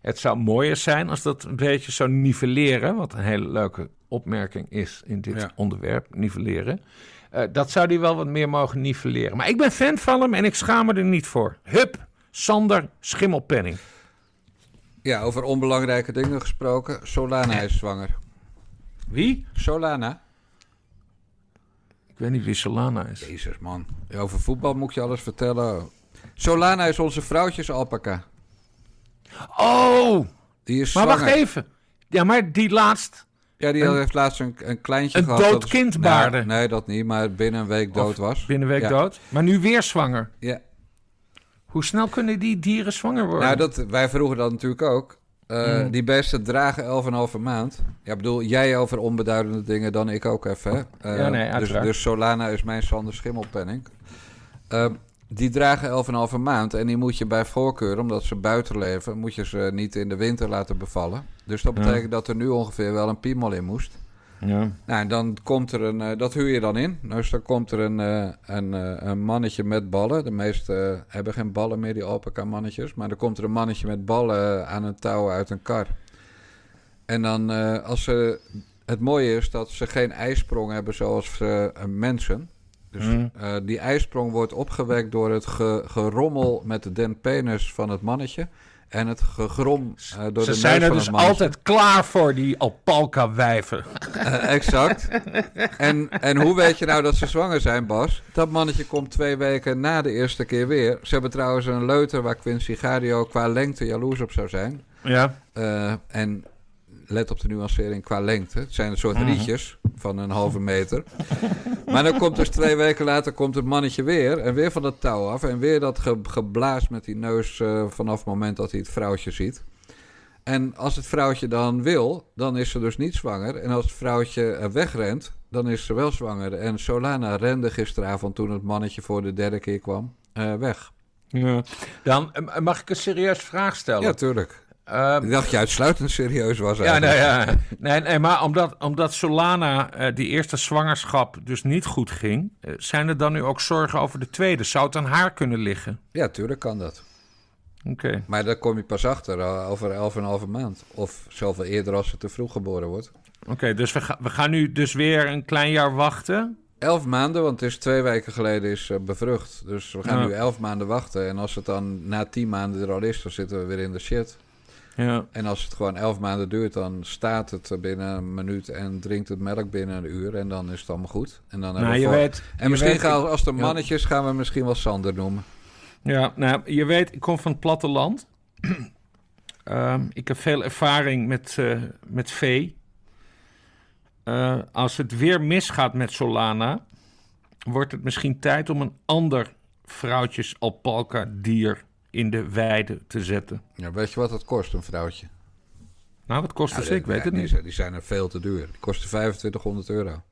Speaker 3: het zou mooier zijn als dat een beetje zou nivelleren. Wat een hele leuke opmerking is in dit
Speaker 1: Ja.
Speaker 3: onderwerp, nivelleren. Uh, dat zou hij wel wat meer mogen nivelleren. Maar ik ben fan van hem en ik schaam me er niet voor. Hup, Sander Schimmelpenning.
Speaker 1: Ja, over onbelangrijke dingen gesproken. Solana is zwanger.
Speaker 3: Wie?
Speaker 1: Solana?
Speaker 3: Ik weet niet wie Solana is.
Speaker 1: Jezus, man. Over voetbal moet je alles vertellen. Solana is onze vrouwtjes alpaca.
Speaker 3: Oh,
Speaker 1: Die is
Speaker 3: maar
Speaker 1: zwanger.
Speaker 3: wacht even. Ja, maar die laatst.
Speaker 1: Ja, die
Speaker 3: Een-
Speaker 1: heeft laatst een, een kleintje
Speaker 3: een
Speaker 1: gehad.
Speaker 3: dood
Speaker 1: dat is-
Speaker 3: kind baarde.
Speaker 1: Nou, nee, dat niet, maar binnen een week dood
Speaker 3: Of
Speaker 1: was.
Speaker 3: Binnen een week
Speaker 1: Ja.
Speaker 3: dood. Maar nu weer zwanger.
Speaker 1: Ja.
Speaker 3: Hoe snel kunnen die dieren zwanger worden?
Speaker 1: Nou, dat, wij vroegen dat natuurlijk ook. Eh,
Speaker 3: Mm.
Speaker 1: Die beesten dragen 11,5 maand. Ja, bedoel, jij over onbeduidende dingen, dan ik ook even. Hè? Eh,
Speaker 3: Ja, nee,
Speaker 1: dus,
Speaker 3: uiteraard.
Speaker 1: dus Solana is mijn Sander Schimmelpenning. Eh, die dragen 11,5 maand en die moet je bij voorkeur, omdat ze buiten leven, moet je ze niet in de winter laten bevallen. Dus dat
Speaker 3: Ja.
Speaker 1: betekent dat er nu ongeveer wel een piemel in moest.
Speaker 3: Ja.
Speaker 1: Nou, en dan komt er een, eh, dat huur je dan in. Dus dan komt er een, eh, een, eh, een mannetje met ballen. De meeste hebben geen ballen meer, die alpaca mannetjes. Maar dan komt er een mannetje met ballen aan een touw uit een kar. En dan, als ze, het mooie is dat ze geen ijsprong hebben zoals mensen. Dus
Speaker 3: Mm.
Speaker 1: die ijsprong wordt opgewekt door het ge- gerommel met de den penis van het mannetje. En het gegrom eh, door
Speaker 3: Ze
Speaker 1: de
Speaker 3: zijn er dus altijd klaar voor, die alpalka-wijven.
Speaker 1: Eh, exact. En, en hoe weet je nou dat ze zwanger zijn, Bas? Dat mannetje komt twee weken na de eerste keer weer. Ze hebben trouwens een leuter waar Quincy Gario qua lengte jaloers op zou zijn.
Speaker 3: Ja.
Speaker 1: Eh, en let op de nuancering qua lengte. Het zijn een soort
Speaker 3: Mhm.
Speaker 1: rietjes van een halve meter. Maar dan komt dus twee weken later komt het mannetje weer. En weer van dat touw af. En weer dat ge geblaas met die neus eh, vanaf het moment dat hij het vrouwtje ziet. En als het vrouwtje dan wil, dan is ze dus niet zwanger. En als het vrouwtje wegrent, dan is ze wel zwanger. En Solana rende gisteravond toen het mannetje voor de derde keer kwam, eh, weg.
Speaker 3: ja. Dan eh, mag ik een serieuze vraag stellen.
Speaker 1: Ja, tuurlijk.
Speaker 3: Ehm,
Speaker 1: Ik dacht je uitsluitend serieus was
Speaker 3: Ja,
Speaker 1: eigenlijk.
Speaker 3: nee, *laughs* ja. nee, nee, maar omdat, omdat Solana eh, die eerste zwangerschap dus niet goed ging, eh, zijn er dan nu ook zorgen over de tweede? Zou het aan haar kunnen liggen?
Speaker 1: Ja, tuurlijk kan dat.
Speaker 3: Oké.
Speaker 1: Maar daar kom je pas achter eh, over 11,5 maand. Of zoveel eerder als ze te vroeg geboren wordt.
Speaker 3: Oké, dus we, ga- we gaan nu dus weer een klein jaar wachten.
Speaker 1: 11 maanden, want het is twee weken geleden is bevrucht. Dus we gaan
Speaker 3: Ja.
Speaker 1: nu 11 maanden wachten. En als het dan na 10 maanden er al is, dan zitten we weer in de shit.
Speaker 3: Ja.
Speaker 1: En als het gewoon 11 maanden duurt, dan staat het binnen een minuut en drinkt het melk binnen een uur. En dan is het allemaal goed. En, dan hebben
Speaker 3: Nou,
Speaker 1: we
Speaker 3: je
Speaker 1: voor-
Speaker 3: weet...
Speaker 1: en
Speaker 3: je
Speaker 1: misschien
Speaker 3: weet-
Speaker 1: gaan, als de
Speaker 3: ja.
Speaker 1: mannetjes gaan we misschien wel Sander noemen.
Speaker 3: Ja, nou, je weet, ik kom van het platteland. *clears throat* Ehm, ik heb veel ervaring met, eh, met vee. Eh, als het weer misgaat met Solana, wordt het misschien tijd om een ander vrouwtjes alpaca dier in de weide te zetten.
Speaker 1: Ja, weet je wat het kost, een vrouwtje?
Speaker 3: Nou, wat kost het?
Speaker 1: Ja,
Speaker 3: ik weet het niet.
Speaker 1: Die zijn er veel te duur. Die kosten 2500 euro.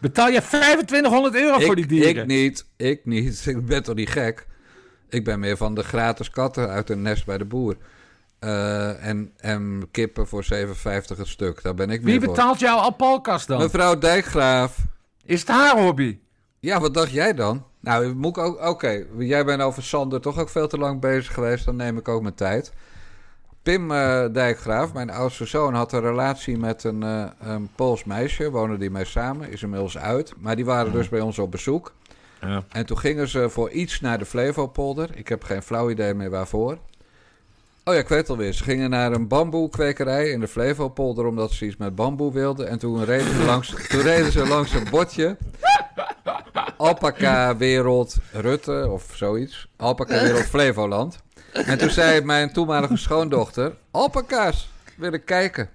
Speaker 3: Betaal je 2500 euro voor die dieren?
Speaker 1: Ik niet, ik niet. *laughs* Ik ben toch niet gek? Ik ben meer van de gratis katten uit een nest bij de boer. Eh, en, en kippen voor 7,50 het stuk. Daar ben ik
Speaker 3: Wie
Speaker 1: meer voor.
Speaker 3: betaalt jouw alpalkas dan?
Speaker 1: Mevrouw Dijkgraaf.
Speaker 3: Is het haar hobby?
Speaker 1: Ja, wat dacht jij dan? Nou, moet ik ook... Oké, jij bent over Sander toch ook veel te lang bezig geweest. Dan neem ik ook mijn tijd. Pim eh, Dijkgraaf, mijn oudste zoon, had een relatie met een, eh, een Pools meisje. Wonen die mee samen, is inmiddels uit. Maar die waren dus bij ons op bezoek.
Speaker 3: Ja.
Speaker 1: En toen gingen ze voor iets naar de Flevopolder. Ik heb geen flauw idee meer waarvoor. Oh ja, ik weet het alweer. Ze gingen naar een bamboekwekerij in de Flevopolder... omdat ze iets met bamboe wilden. En toen reden ze langs, toen reden ze langs een bordje... Alpaca Wereld Rutte of zoiets. Alpaca Wereld *laughs* Flevoland. En toen zei mijn toenmalige schoondochter... Alpaca's, willen kijken.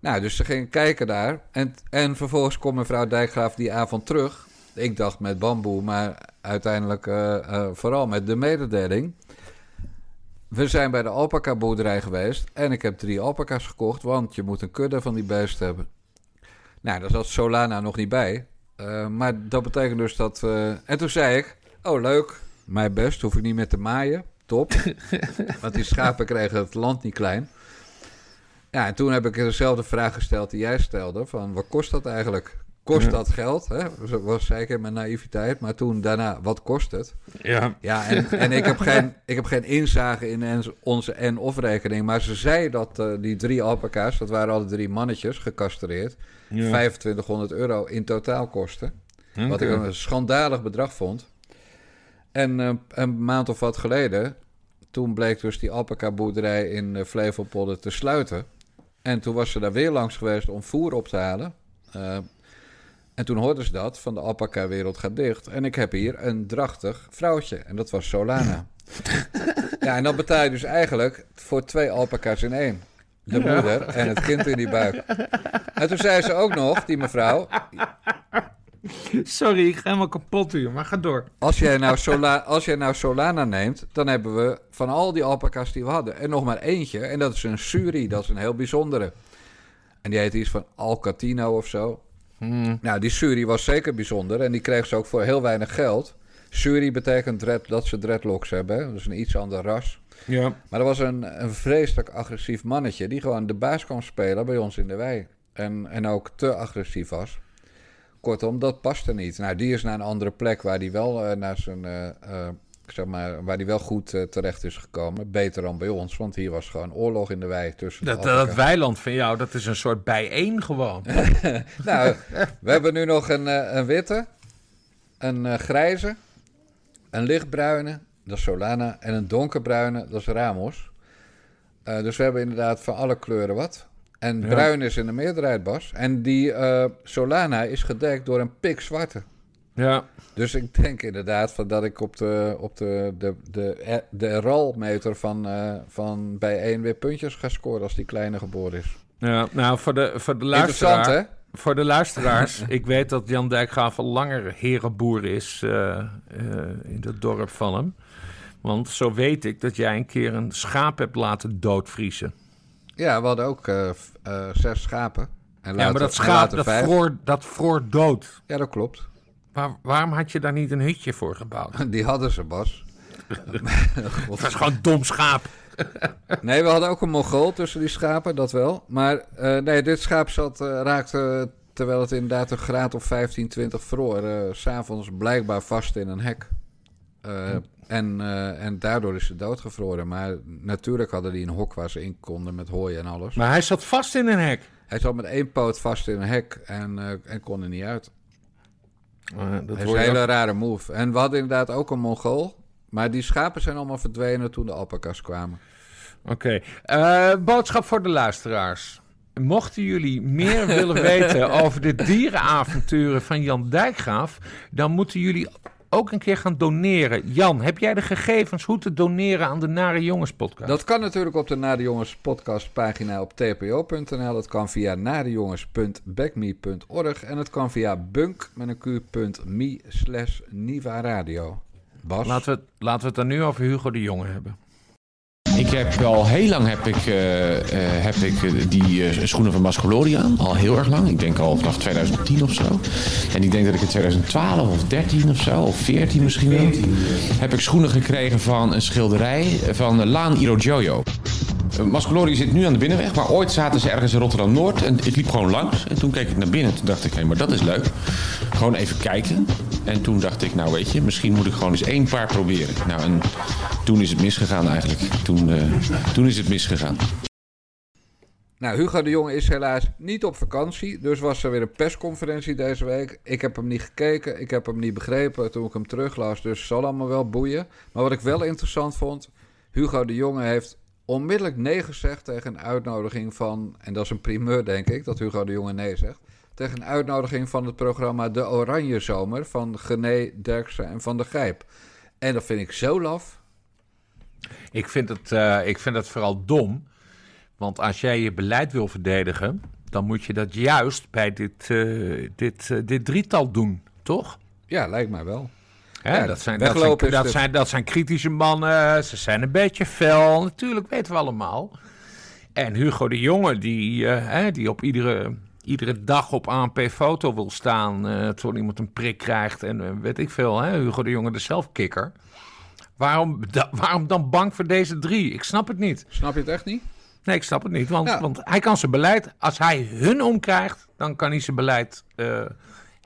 Speaker 1: Nou, dus ze gingen kijken daar. En, en vervolgens komt mevrouw Dijkgraaf die avond terug. Ik dacht met bamboe, maar uiteindelijk eh, eh, vooral met de mededeling. We zijn bij de alpaca boerderij geweest en ik heb drie alpaca's gekocht, want je moet een kudde van die beest hebben. Nou, daar zat Solana nog niet bij. Eh, maar dat betekent dus dat... En toen zei ik, oh leuk, mijn best, hoef ik niet meer te maaien. Top. *laughs* want die schapen kregen het land niet klein. Ja, en toen heb ik dezelfde vraag gesteld die jij stelde. Van, wat kost dat eigenlijk? Kost
Speaker 3: Ja.
Speaker 1: dat geld? Hè? Dat was in mijn naïviteit. Maar toen daarna, wat kost het?
Speaker 3: Ja.
Speaker 1: Ja, en, en ik, heb geen, ik heb geen inzage in onze en-of rekening. Maar ze zei dat eh, die drie alpaca's, dat waren alle drie mannetjes, gecastreerd,
Speaker 3: Ja.
Speaker 1: 2500 euro in totaal kosten. Wat ik een schandalig bedrag vond. En eh, een maand of wat geleden, toen bleek dus die alpaca-boerderij in Flevopolder te sluiten. En toen was ze daar weer langs geweest om voer op te halen. Eh, en toen hoorden ze dat, van de alpaca-wereld gaat dicht. En ik heb hier een drachtig vrouwtje. En dat was Solana. *laughs* ja, en dan betaal je dus eigenlijk voor twee alpaca's in één. De
Speaker 3: Ja.
Speaker 1: moeder en het kind in die buik. En toen zei ze ook nog, die mevrouw...
Speaker 3: Sorry, ik ga helemaal kapot hier, maar ga door.
Speaker 1: Als jij, nou Sola, als jij nou Solana neemt, dan hebben we van al die alpaca's die we hadden... en nog maar eentje, en dat is een Suri, dat is een heel bijzondere. En die heet iets van Alcatino of zo. Nou, die Suri was zeker bijzonder en die kreeg ze ook voor heel weinig geld. Suri betekent dread, dat ze dreadlocks hebben, hè? dus een iets ander ras.
Speaker 3: Ja.
Speaker 1: Maar er was een, een vreselijk agressief mannetje die gewoon de baas kwam spelen bij ons in de wei. En, en ook te agressief was. Kortom, dat paste niet. Nou, die is naar een andere plek waar die wel eh, naar zijn, eh, eh, zeg maar, waar die wel goed terecht is gekomen. Beter dan bij ons, want hier was gewoon oorlog in de wei tussen. de
Speaker 3: Dat, dat weiland van jou, dat is een soort bijeen gewoon. *laughs*
Speaker 1: Nou, we hebben nu nog een, een witte, een grijze, een lichtbruine, dat is Solana, en een donkerbruine, dat is Ramos. Eh, dus we hebben inderdaad van alle kleuren wat. En
Speaker 3: Ja.
Speaker 1: bruin is in de meerderheid, Bas. En die eh, Solana is gedekt door een pikzwarte.
Speaker 3: Ja.
Speaker 1: Dus ik denk inderdaad van dat ik op de, op de, de, de, de RAL-meter van, eh, van bij 1 weer puntjes ga scoren als die kleine geboren is.
Speaker 3: ja. Nou, voor de, voor de
Speaker 1: Interessant,
Speaker 3: luisteraar...
Speaker 1: hè?
Speaker 3: Voor de luisteraars, *laughs* ik weet dat Jan Dijkgraaf al langer herenboer is eh, eh, in het dorp van hem. Want zo weet ik dat jij een keer een schaap hebt laten doodvriezen.
Speaker 1: Ja, we hadden ook v- eh, zes schapen. En
Speaker 3: ja,
Speaker 1: later,
Speaker 3: maar dat schaap, dat vroor, dat vroor dood.
Speaker 1: Ja, dat klopt.
Speaker 3: Waar, waarom had je daar niet een hutje voor gebouwd? *laughs*
Speaker 1: Die hadden ze, Bas. *laughs*
Speaker 3: Het was gewoon een dom schaap. *laughs*
Speaker 1: Nee, we hadden ook een Mongool tussen die schapen, dat wel. Maar eh, nee, dit schaap zat, raakte, terwijl het inderdaad een graad of 15, 20 vroor, s s'avonds blijkbaar vast in een hek. Eh, en, eh, en daardoor is ze doodgevroren. Maar natuurlijk hadden die een hok waar ze in konden met hooi en alles.
Speaker 3: Maar hij zat vast in een hek.
Speaker 1: Hij zat met één poot vast in een hek en, eh, en kon er niet uit.
Speaker 3: Uh, dat
Speaker 1: Dat is een hele
Speaker 3: ook-
Speaker 1: rare move. En we hadden inderdaad ook een Mongool. Maar die schapen zijn allemaal verdwenen toen de alpaca's kwamen.
Speaker 3: Oké. Eh, boodschap voor de luisteraars. Mochten jullie meer *laughs* willen weten over de dierenavonturen van Jan Dijkgraaf, dan moeten jullie ook een keer gaan doneren. Jan, heb jij de gegevens hoe te doneren aan de Nare Jongens podcast?
Speaker 1: Dat kan natuurlijk op de Nade Jongens podcastpagina op tpo.nl. Het kan via nadejongens.backme.org. En het kan via bunk slash Niva Radio. Bas?
Speaker 3: Laten we, laten we het dan nu over Hugo de Jonge hebben.
Speaker 5: Ik heb al heel lang heb ik, eh, eh, heb ik eh, die schoenen van Mascolori aan. Al heel erg lang. Ik denk al vanaf 2010 of zo. En ik denk dat ik in 2012 of 13 of zo, of 14 misschien wel. Heb ik schoenen gekregen van een schilderij van Laan Iro Eh, Mascolori zit nu aan de binnenweg, maar ooit zaten ze ergens in Rotterdam-Noord. En ik liep gewoon langs. En toen keek ik naar binnen. Toen dacht ik, hé, maar dat is leuk. Gewoon even kijken. En toen dacht ik, nou weet je, misschien moet ik gewoon eens één paar proberen. Nou, en toen is het misgegaan eigenlijk. Toen, eh, toen is het misgegaan.
Speaker 1: Nou, Hugo de Jonge is helaas niet op vakantie. Dus was er weer een persconferentie deze week. Ik heb hem niet gekeken. Ik heb hem niet begrepen toen ik hem teruglas. Dus het zal allemaal wel boeien. Maar wat ik wel interessant vond. Hugo de Jonge heeft onmiddellijk nee gezegd tegen een uitnodiging van. En dat is een primeur, denk ik, dat Hugo de Jonge nee zegt. Tegen een uitnodiging van het programma De Oranje Zomer van Gené Derksen en Van der Gijp. En dat vind ik zo laf.
Speaker 3: Ik vind, het, eh, ik vind het vooral dom. Want als jij je beleid wil verdedigen, dan moet je dat juist bij dit, eh, dit, eh, dit drietal doen, toch?
Speaker 1: Ja, lijkt mij wel.
Speaker 3: Hè,
Speaker 1: Ja,
Speaker 3: dat, zijn, dat, zijn, dat, zijn, dat zijn kritische mannen, ze zijn een beetje fel, natuurlijk weten we allemaal. En Hugo de Jonge, die, eh, hè, die op iedere, iedere dag op ANP-foto wil staan... eh terwijl iemand een prik krijgt en eh, weet ik veel, hè, Hugo de Jonge de zelfkikker. Waarom, *laughs* da- waarom dan bang voor deze drie? Ik snap het niet.
Speaker 1: Snap je het echt niet?
Speaker 3: Nee, ik snap het niet. Want,
Speaker 1: Ja.
Speaker 3: want hij kan zijn beleid, als hij hun omkrijgt, dan kan hij zijn beleid eh,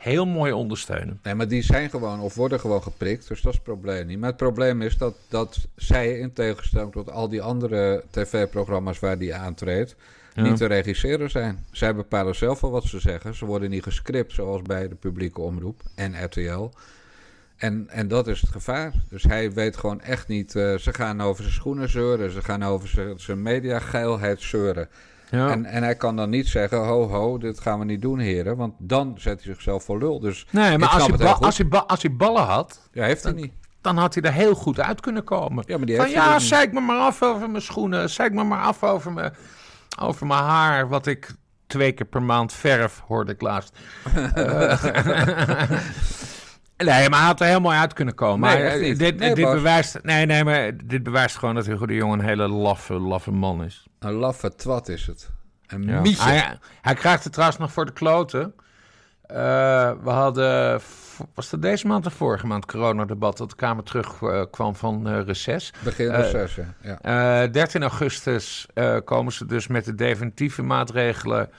Speaker 3: heel mooi ondersteunen.
Speaker 1: Nee, maar die zijn gewoon of worden gewoon geprikt, dus dat is het probleem niet. Maar het probleem is dat, dat zij, in tegenstelling tot al die andere tv-programma's waar die aantreedt,
Speaker 3: Ja.
Speaker 1: niet te regisseren zijn. Zij bepalen zelf wel wat ze zeggen. Ze worden niet gescript, zoals bij de publieke omroep en RTL. En, en dat is het gevaar. Dus hij weet gewoon echt niet. eh, ze gaan over zijn schoenen zeuren, ze gaan over zijn, zijn mediageilheid zeuren.
Speaker 3: Ja.
Speaker 1: En, en hij kan dan niet zeggen: ho, ho, dit gaan we niet doen, heren. Want dan zet hij zichzelf voor lul. Dus
Speaker 3: nee, maar als hij, als, hij als hij ballen had,
Speaker 1: Ja, heeft hij niet.
Speaker 3: dan had hij er heel goed uit kunnen komen.
Speaker 1: Ja, maar die
Speaker 3: Van
Speaker 1: heeft hij
Speaker 3: ja,
Speaker 1: dus
Speaker 3: zeik me maar af over mijn schoenen. Zeik me maar af over mijn, over mijn haar, wat ik twee keer per maand verf, hoorde ik laatst. *laughs* Eh, *laughs* nee, maar hij had er mooi uit kunnen komen.
Speaker 1: Nee,
Speaker 3: maar eh, dit,
Speaker 1: Nee,
Speaker 3: dit bewijst, nee, nee, maar dit bewijst gewoon dat Hugo de Jong een hele laffe, laffe man is.
Speaker 1: Een laffe twat is het. Een
Speaker 3: Ja. Hij, hij krijgt het trouwens nog voor de kloten. Eh, we hadden, was dat deze maand of vorige maand, coronadebat, dat de Kamer terugkwam kwam van eh reces.
Speaker 1: Begin reces, ja. ja.
Speaker 3: Eh, 13 augustus komen ze dus met de definitieve maatregelen.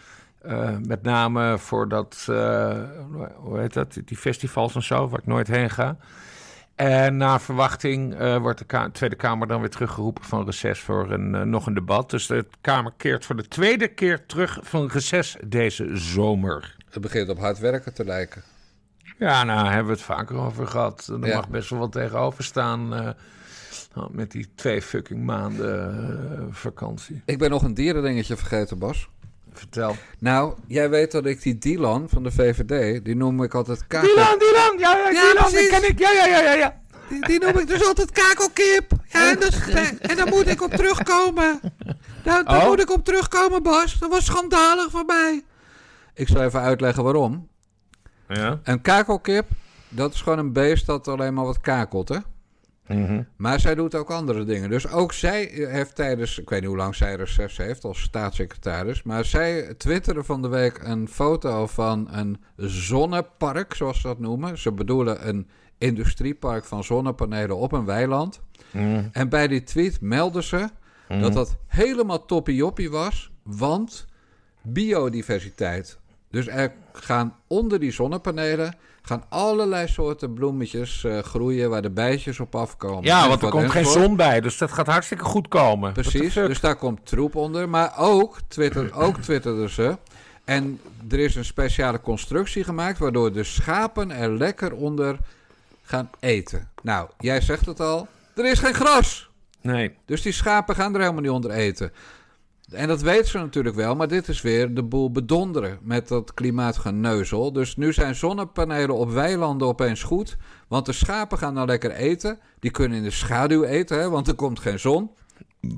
Speaker 3: Eh, met name voor dat, eh, hoe heet dat, die festivals en zo, waar ik nooit heen ga. En na verwachting eh, wordt de Ka- Tweede Kamer dan weer teruggeroepen van reces voor een, nog een debat. Dus de Kamer keert voor de tweede keer terug van reces deze zomer.
Speaker 1: Het begint op hard werken te lijken.
Speaker 3: Ja, nou hebben we het vaker over gehad. Er
Speaker 1: Ja.
Speaker 3: mag best wel wat tegenover staan met die twee fucking maanden vakantie.
Speaker 1: Ik ben nog een dierendingetje vergeten, Bas.
Speaker 3: Vertel.
Speaker 1: Nou, jij weet dat ik die Dylan van de VVD, die noem ik altijd kakel...
Speaker 3: Dylan, Dylan, ja, ja,
Speaker 1: Ja,
Speaker 3: Dylan, die ken ik. Ja, ja, ja, ja, ja.
Speaker 1: Die, die noem ik dus altijd kakelkip. Ja, en, dat, en daar moet ik op terugkomen. Daar, daar
Speaker 3: Oh?
Speaker 1: moet ik op terugkomen, Bas. Dat was schandalig voor mij. Ik zal even uitleggen waarom.
Speaker 3: Ja.
Speaker 1: Een kakelkip, dat is gewoon een beest dat alleen maar wat kakelt, hè?
Speaker 3: Mhm.
Speaker 1: Maar zij doet ook andere dingen. Dus ook zij heeft tijdens, ik weet niet hoe lang zij reces heeft als staatssecretaris, maar zij twitterde van de week een foto van een zonnepark, zoals ze dat noemen. Ze bedoelen een industriepark van zonnepanelen op een weiland.
Speaker 3: Mhm.
Speaker 1: En bij die tweet meldden ze dat dat helemaal toppie-joppie was, want biodiversiteit. Dus er gaan onder die zonnepanelen gaan allerlei soorten bloemetjes eh, groeien waar de bijtjes op afkomen.
Speaker 3: Ja, want er komt geen zon bij, dus dat gaat hartstikke goed komen.
Speaker 1: Precies, dus daar komt troep onder. Maar ook, Twitter, ook twitterden ze. En er is een speciale constructie gemaakt... waardoor de schapen er lekker onder gaan eten. Nou, jij zegt het al. Er is geen gras.
Speaker 3: Nee.
Speaker 1: Dus die schapen gaan er helemaal niet onder eten. En dat weten ze natuurlijk wel, maar dit is weer de boel bedonderen met dat klimaatgeneuzel. Dus nu zijn zonnepanelen op weilanden opeens goed, want de schapen gaan dan lekker eten. Die kunnen in de schaduw eten, hè, want er komt geen zon.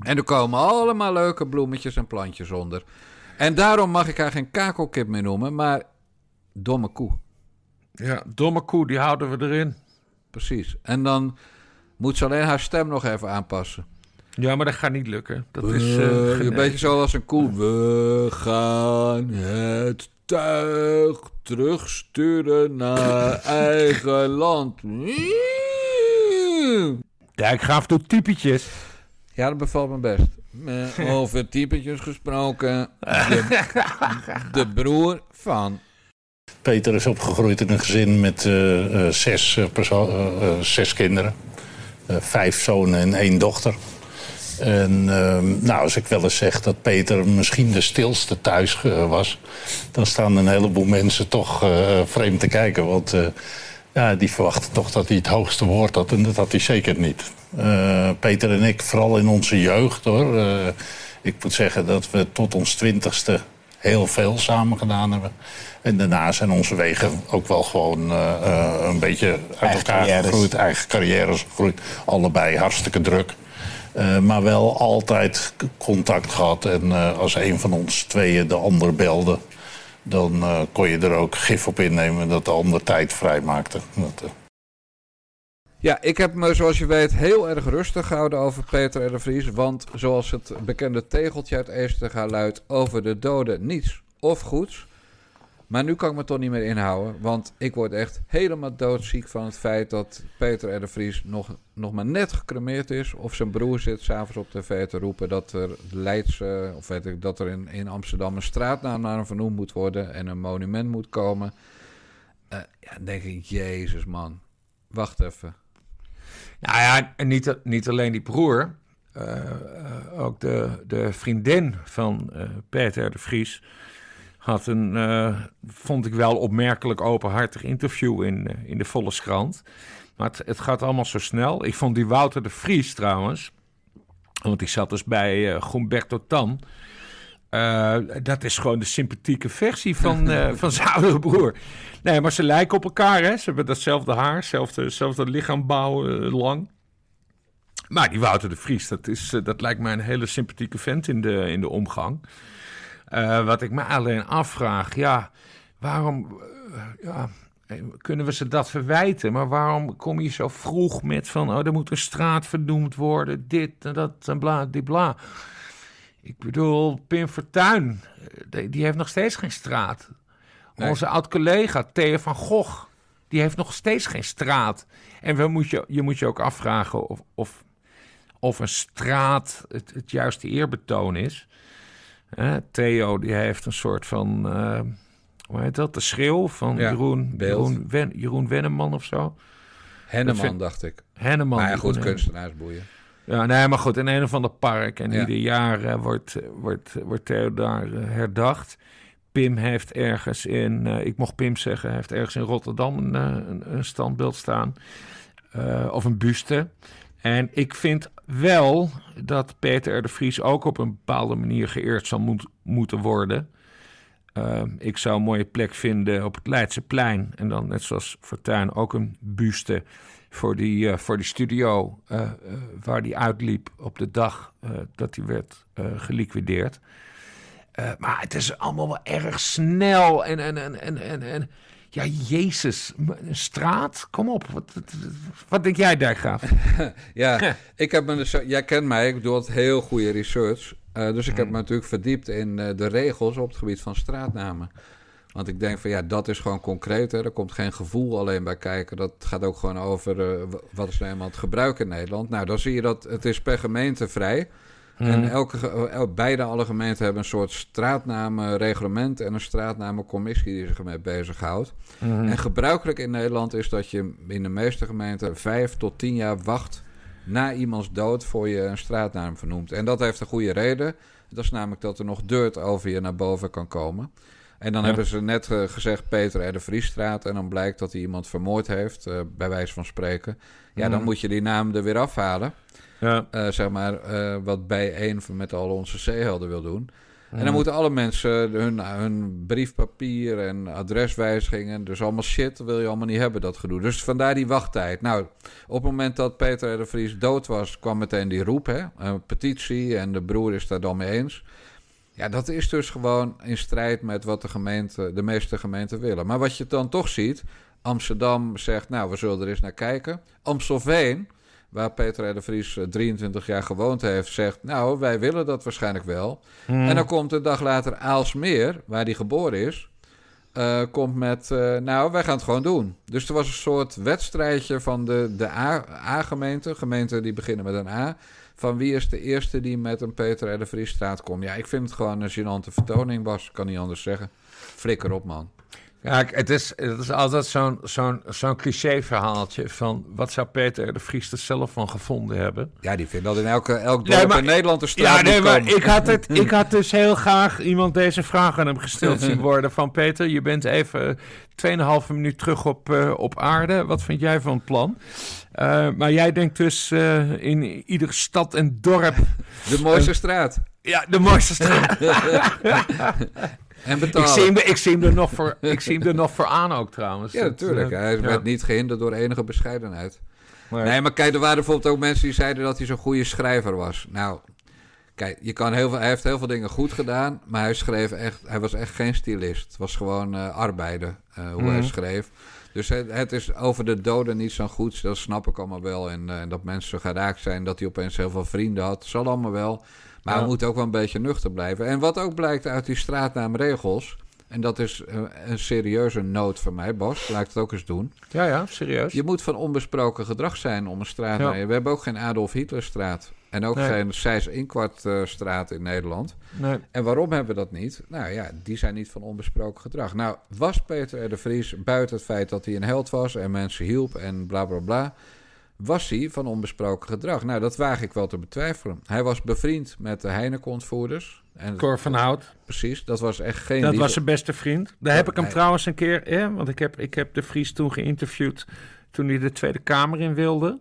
Speaker 1: En er komen allemaal leuke bloemetjes en plantjes onder. En daarom mag ik haar geen kakelkip meer noemen, maar domme koe.
Speaker 3: Ja, domme koe, die houden we erin.
Speaker 1: Precies. En dan moet ze alleen haar stem nog even aanpassen.
Speaker 3: Ja, maar dat gaat niet lukken. Dat is... eh,
Speaker 1: een beetje zoals een koe. We gaan het tuig terugsturen naar *laughs* eigen land.
Speaker 3: Ja, ik ga af toe typetjes.
Speaker 1: Ja, dat bevalt me best. Eh, Over typetjes gesproken. De, de broer van.
Speaker 6: Peter is opgegroeid in een gezin met eh, eh, zes, eh, zes kinderen. Eh, vijf zonen en één dochter. En ehm, nou, als ik wel eens zeg dat Peter misschien de stilste thuis eh, was... dan staan een heleboel mensen toch eh, vreemd te kijken. Want eh, ja, die verwachten toch dat hij het hoogste woord had. En dat had hij zeker niet. Peter en ik, vooral in onze jeugd hoor. Ik moet zeggen dat we tot ons twintigste heel veel samen gedaan hebben. En daarna zijn onze wegen ook wel gewoon een beetje uit
Speaker 4: Eigen
Speaker 6: elkaar
Speaker 4: carrières.
Speaker 6: gegroeid. Eigen carrières gegroeid. Allebei hartstikke druk. Eh, maar wel altijd contact gehad. En eh, als een van ons tweeën de ander belde... dan eh, kon je er ook gif op innemen dat de ander tijd vrij maakte. Dat,
Speaker 1: Ja, ik heb me zoals je weet heel erg rustig gehouden over Peter R. de Vries. Want zoals het bekende tegeltje uit Eestega luidt... over de doden niets of goeds. Maar nu kan ik me toch niet meer inhouden. Want ik word echt helemaal doodziek van het feit dat Peter R. de Vries nog, nog maar net gecremeerd is. Of zijn broer zit s'avonds op tv te roepen dat er Leidse, of weet ik, dat er in, in Amsterdam een straatnaam naar hem vernoemd moet worden. En een monument moet komen. Eh, ja, dan denk ik, jezus man. Wacht even.
Speaker 3: Nou ja, niet, niet alleen die broer. eh, eh, ook de, de vriendin van Peter de Vries had een, eh, vond ik wel opmerkelijk openhartig interview in, eh, in de Volkskrant. Maar het, het gaat allemaal zo snel. Ik vond die Wouter de Vries trouwens, want die zat dus bij Gumberto Tan. Dat is gewoon de sympathieke versie van, eh, *laughs* van zijn oudere broer. Nee, maar ze lijken op elkaar, hè? Ze hebben datzelfde haar, hetzelfde, lichaambouw, eh, lang. Maar die Wouter de Vries, dat, is, dat lijkt mij een hele sympathieke vent in de, in de omgang. Eh, wat ik me alleen afvraag, ja, waarom eh, ja, eh, kunnen we ze dat verwijten? Maar waarom kom je zo vroeg met van, oh, er moet een straat vernoemd worden, dit en dat en bla, die bla. Ik bedoel, Pim Fortuyn, die, die heeft nog steeds geen straat.
Speaker 1: Nee.
Speaker 3: Onze oud-collega Theo van Gogh, die heeft nog steeds geen straat. En we moet je, je moet je ook afvragen of, of, of een straat het, het juiste eerbetoon is. Theo die heeft een soort van, eh, hoe heet dat, de schreeuw van
Speaker 1: Ja,
Speaker 3: Jeroen. Jeroen, Wen, Jeroen Wenneman of zo.
Speaker 1: Henneman,
Speaker 3: vind-
Speaker 1: dacht ik.
Speaker 3: Henneman.
Speaker 1: Maar ja, goed,
Speaker 3: kon-
Speaker 1: kunstenaars boeien.
Speaker 3: Ja, nee, maar goed, in een of ander park. En
Speaker 1: Ja.
Speaker 3: ieder jaar wordt, wordt, wordt Theo daar eh, herdacht. Pim heeft ergens in, eh, ik mocht Pim zeggen, heeft ergens in Rotterdam een, een, een standbeeld staan. Of een buste. En ik vind wel dat Peter R. de Vries ook op een bepaalde manier geëerd zal moet, moeten worden. Eh, ik zou een mooie plek vinden op het Leidseplein. En dan net zoals Fortuyn ook een buste voor die, eh, voor die studio eh, eh, waar die uitliep op de dag dat hij werd geliquideerd. Maar het is allemaal wel erg snel en, en, en, en, en ja, Jezus, een straat? Kom op, wat, wat, denk jij, Dijkgraaf? *laughs*
Speaker 1: Ja, ik heb me dus, jij kent mij, ik doe altijd heel goede research. Eh, dus ik heb me natuurlijk verdiept in eh, de regels op het gebied van straatnamen. Want ik denk van ja, dat is gewoon concreet. Hè. Er komt geen gevoel alleen bij kijken. Dat gaat ook gewoon over eh, wat is nou eenmaal het gebruik in Nederland. Nou, dan zie je dat het is per gemeente vrij. En elke, ge- el- beide alle gemeenten hebben een soort straatnamenreglement en een straatnamencommissie die zich ermee bezighoudt. En gebruikelijk in Nederland is dat je in de meeste gemeenten vijf tot tien jaar wacht na iemands dood voor je een straatnaam vernoemt. En dat heeft een goede reden. Dat is namelijk dat er nog dirt over je naar boven kan komen. En dan
Speaker 3: Ja.
Speaker 1: hebben ze net eh, gezegd Peter R. de Vriesstraat. En dan blijkt dat hij iemand vermoord heeft, eh, bij wijze van spreken. Ja, dan moet je die naam er weer afhalen.
Speaker 3: Ja.
Speaker 1: Eh, zeg maar, eh, wat bij een van met al onze zeehelden wil doen. En dan moeten alle mensen hun, hun briefpapier en adreswijzigingen, dus allemaal shit, wil je allemaal niet hebben, dat gedoe. Dus vandaar die wachttijd. Nou, op het moment dat Peter de Vries dood was, kwam meteen die roep, hè, een petitie en de broer is daar dan mee eens. Ja, dat is dus gewoon in strijd met wat de, gemeente, de meeste gemeenten willen. Maar wat je dan toch ziet, Amsterdam zegt, nou, we zullen er eens naar kijken. Amstelveen, waar Peter R. de Vries eh, 23 jaar gewoond heeft, zegt, nou, wij willen dat waarschijnlijk wel. En dan komt een dag later Aalsmeer, waar hij geboren is, eh, komt met, eh, nou, wij gaan het gewoon doen. Dus er was een soort wedstrijdje van de, de A- A-gemeente, gemeenten die beginnen met een A, van wie is de eerste die met een Peter R. de Vries straat komt. Ja, ik vind het gewoon een gênante vertoning, Bas, kan niet anders zeggen. Flikker op, man.
Speaker 3: Ja, het is, het is altijd zo'n zo'n zo'n cliché-verhaaltje van wat zou Peter de Vries er zelf van gevonden hebben.
Speaker 1: Ja, die vindt dat in elke, elk
Speaker 3: Nee,
Speaker 1: dorp
Speaker 3: maar-
Speaker 1: in Nederland een straat
Speaker 3: Ja, nee, maar
Speaker 1: komen.
Speaker 3: ik had, het, *laughs* ik had dus heel graag iemand deze vraag aan hem gesteld zien *laughs* worden. Van Peter, je bent even 2,5 minuut terug op, eh, op aarde. Wat vind jij van het plan? Eh, maar jij denkt dus eh, in iedere stad en dorp...
Speaker 1: De mooiste straat.
Speaker 3: Ja, de mooiste *laughs* straat.
Speaker 1: En
Speaker 3: ik, zie hem, ik, zie hem er nog voor, ik zie hem er nog voor aan ook trouwens.
Speaker 1: Ja, natuurlijk. Hij
Speaker 3: ja.
Speaker 1: werd niet gehinderd door enige bescheidenheid.
Speaker 3: Maar-
Speaker 1: Nee, maar kijk, er waren bijvoorbeeld ook mensen die zeiden dat hij zo'n goede schrijver was. Nou, kijk, je kan heel veel, hij heeft heel veel dingen goed gedaan, maar hij, schreef echt, hij was echt geen stylist. Het was gewoon arbeider, eh, hoe hij
Speaker 3: Mhm.
Speaker 1: schreef. Dus het, het is over de doden niet zo goed, dat snap ik allemaal wel. En, eh, en dat mensen zo geraakt zijn, dat hij opeens heel veel vrienden had, zal allemaal wel. Maar we moeten ook wel een beetje nuchter blijven. En wat ook blijkt uit die straatnaamregels, en dat is eh, een serieuze noot van mij, Bas, laat ik het ook eens doen.
Speaker 3: ja, ja, serieus.
Speaker 1: Je moet van onbesproken gedrag zijn om een straat
Speaker 3: Ja.
Speaker 1: We hebben ook geen Adolf Hitlerstraat. En ook
Speaker 3: Nee.
Speaker 1: geen Seis Inkwart eh, straat in Nederland.
Speaker 3: Nee.
Speaker 1: En waarom hebben we dat niet? Nou ja, die zijn niet van onbesproken gedrag. Nou, was Peter R. de Vries, buiten het feit dat hij een held was en mensen hielp en bla bla bla, was hij van onbesproken gedrag? Nou, dat waag ik wel te betwijfelen. Hij was bevriend met de Heineken-ontvoerders. En
Speaker 3: Cor van Hout.
Speaker 1: precies, dat was echt geen
Speaker 3: Dat was zijn beste vriend. Daar heb ik hem
Speaker 1: hij-
Speaker 3: trouwens een keer, hè, want ik heb, ik heb de Vries toen geïnterviewd toen hij de Tweede Kamer in wilde.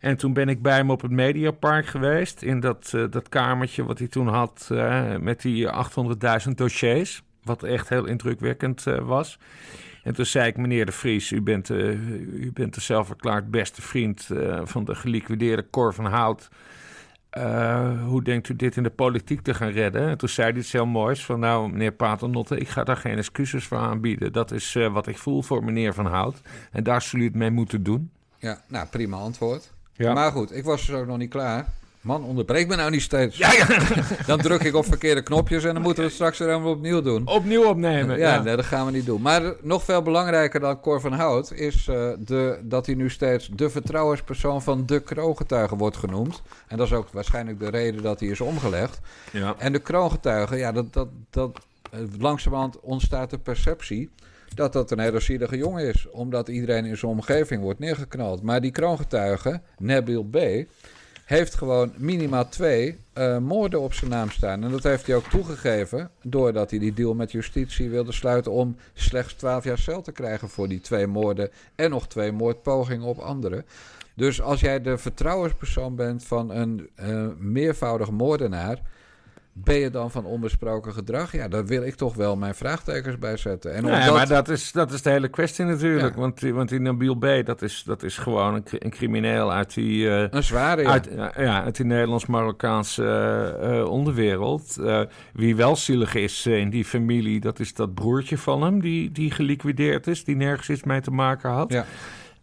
Speaker 3: En toen ben ik bij hem op het Mediapark geweest, in dat, eh, dat kamertje wat hij toen had eh, met die 800.000 dossiers. Wat echt heel indrukwekkend eh, was. En toen zei ik, meneer de Vries, u bent, eh, u bent de zelfverklaard beste vriend eh, van de geliquideerde Cor van Hout. eh, hoe denkt u dit in de politiek te gaan redden? En toen zei hij iets heel moois van, nou meneer Paternotte, ik ga daar geen excuses voor aanbieden. Dat is eh, wat ik voel voor meneer Van Hout. En daar zullen u het mee moeten doen.
Speaker 1: Ja, nou, prima antwoord.
Speaker 3: Ja.
Speaker 1: Maar goed, ik was dus ook nog niet klaar. Man, onderbreek me nou niet steeds.
Speaker 3: Ja, ja. *laughs*
Speaker 1: Dan druk ik op verkeerde knopjes en dan moeten we het straks weer helemaal opnieuw doen.
Speaker 3: Opnieuw opnemen.
Speaker 1: Ja,
Speaker 3: Ja,
Speaker 1: nee, dat gaan we niet doen. Maar nog veel belangrijker dan Cor van Hout is eh, de, dat hij nu steeds de vertrouwenspersoon van de kroongetuige wordt genoemd. En dat is ook waarschijnlijk de reden dat hij is omgelegd.
Speaker 3: ja.
Speaker 1: En de kroongetuige, ja, dat, dat, dat, eh, langzamerhand ontstaat de perceptie dat dat een hele zielige jongen is. Omdat iedereen in zijn omgeving wordt neergeknald. Maar die kroongetuige, Nabil B., heeft gewoon minimaal twee eh, moorden op zijn naam staan. En dat heeft hij ook toegegeven doordat hij die deal met justitie wilde sluiten om slechts 12 jaar cel te krijgen voor die twee moorden en nog twee moordpogingen op anderen. Dus als jij de vertrouwenspersoon bent van een eh, meervoudig moordenaar, ben je dan van onbesproken gedrag? Ja, daar wil ik toch wel mijn vraagtekens bij zetten. En
Speaker 3: Nee,
Speaker 1: omdat-
Speaker 3: maar dat is, dat is de hele kwestie natuurlijk.
Speaker 1: Ja.
Speaker 3: Want, want die Nabil B., dat is, dat is gewoon een, cri- een crimineel uit die... eh,
Speaker 1: een zware, ja.
Speaker 3: Uit, ja, ja, uit die Nederlands-Marokkaanse eh, onderwereld. Eh, wie wel zielig is in die familie, dat is dat broertje van hem, die, die geliquideerd is, die nergens iets mee te maken had.
Speaker 1: Ja.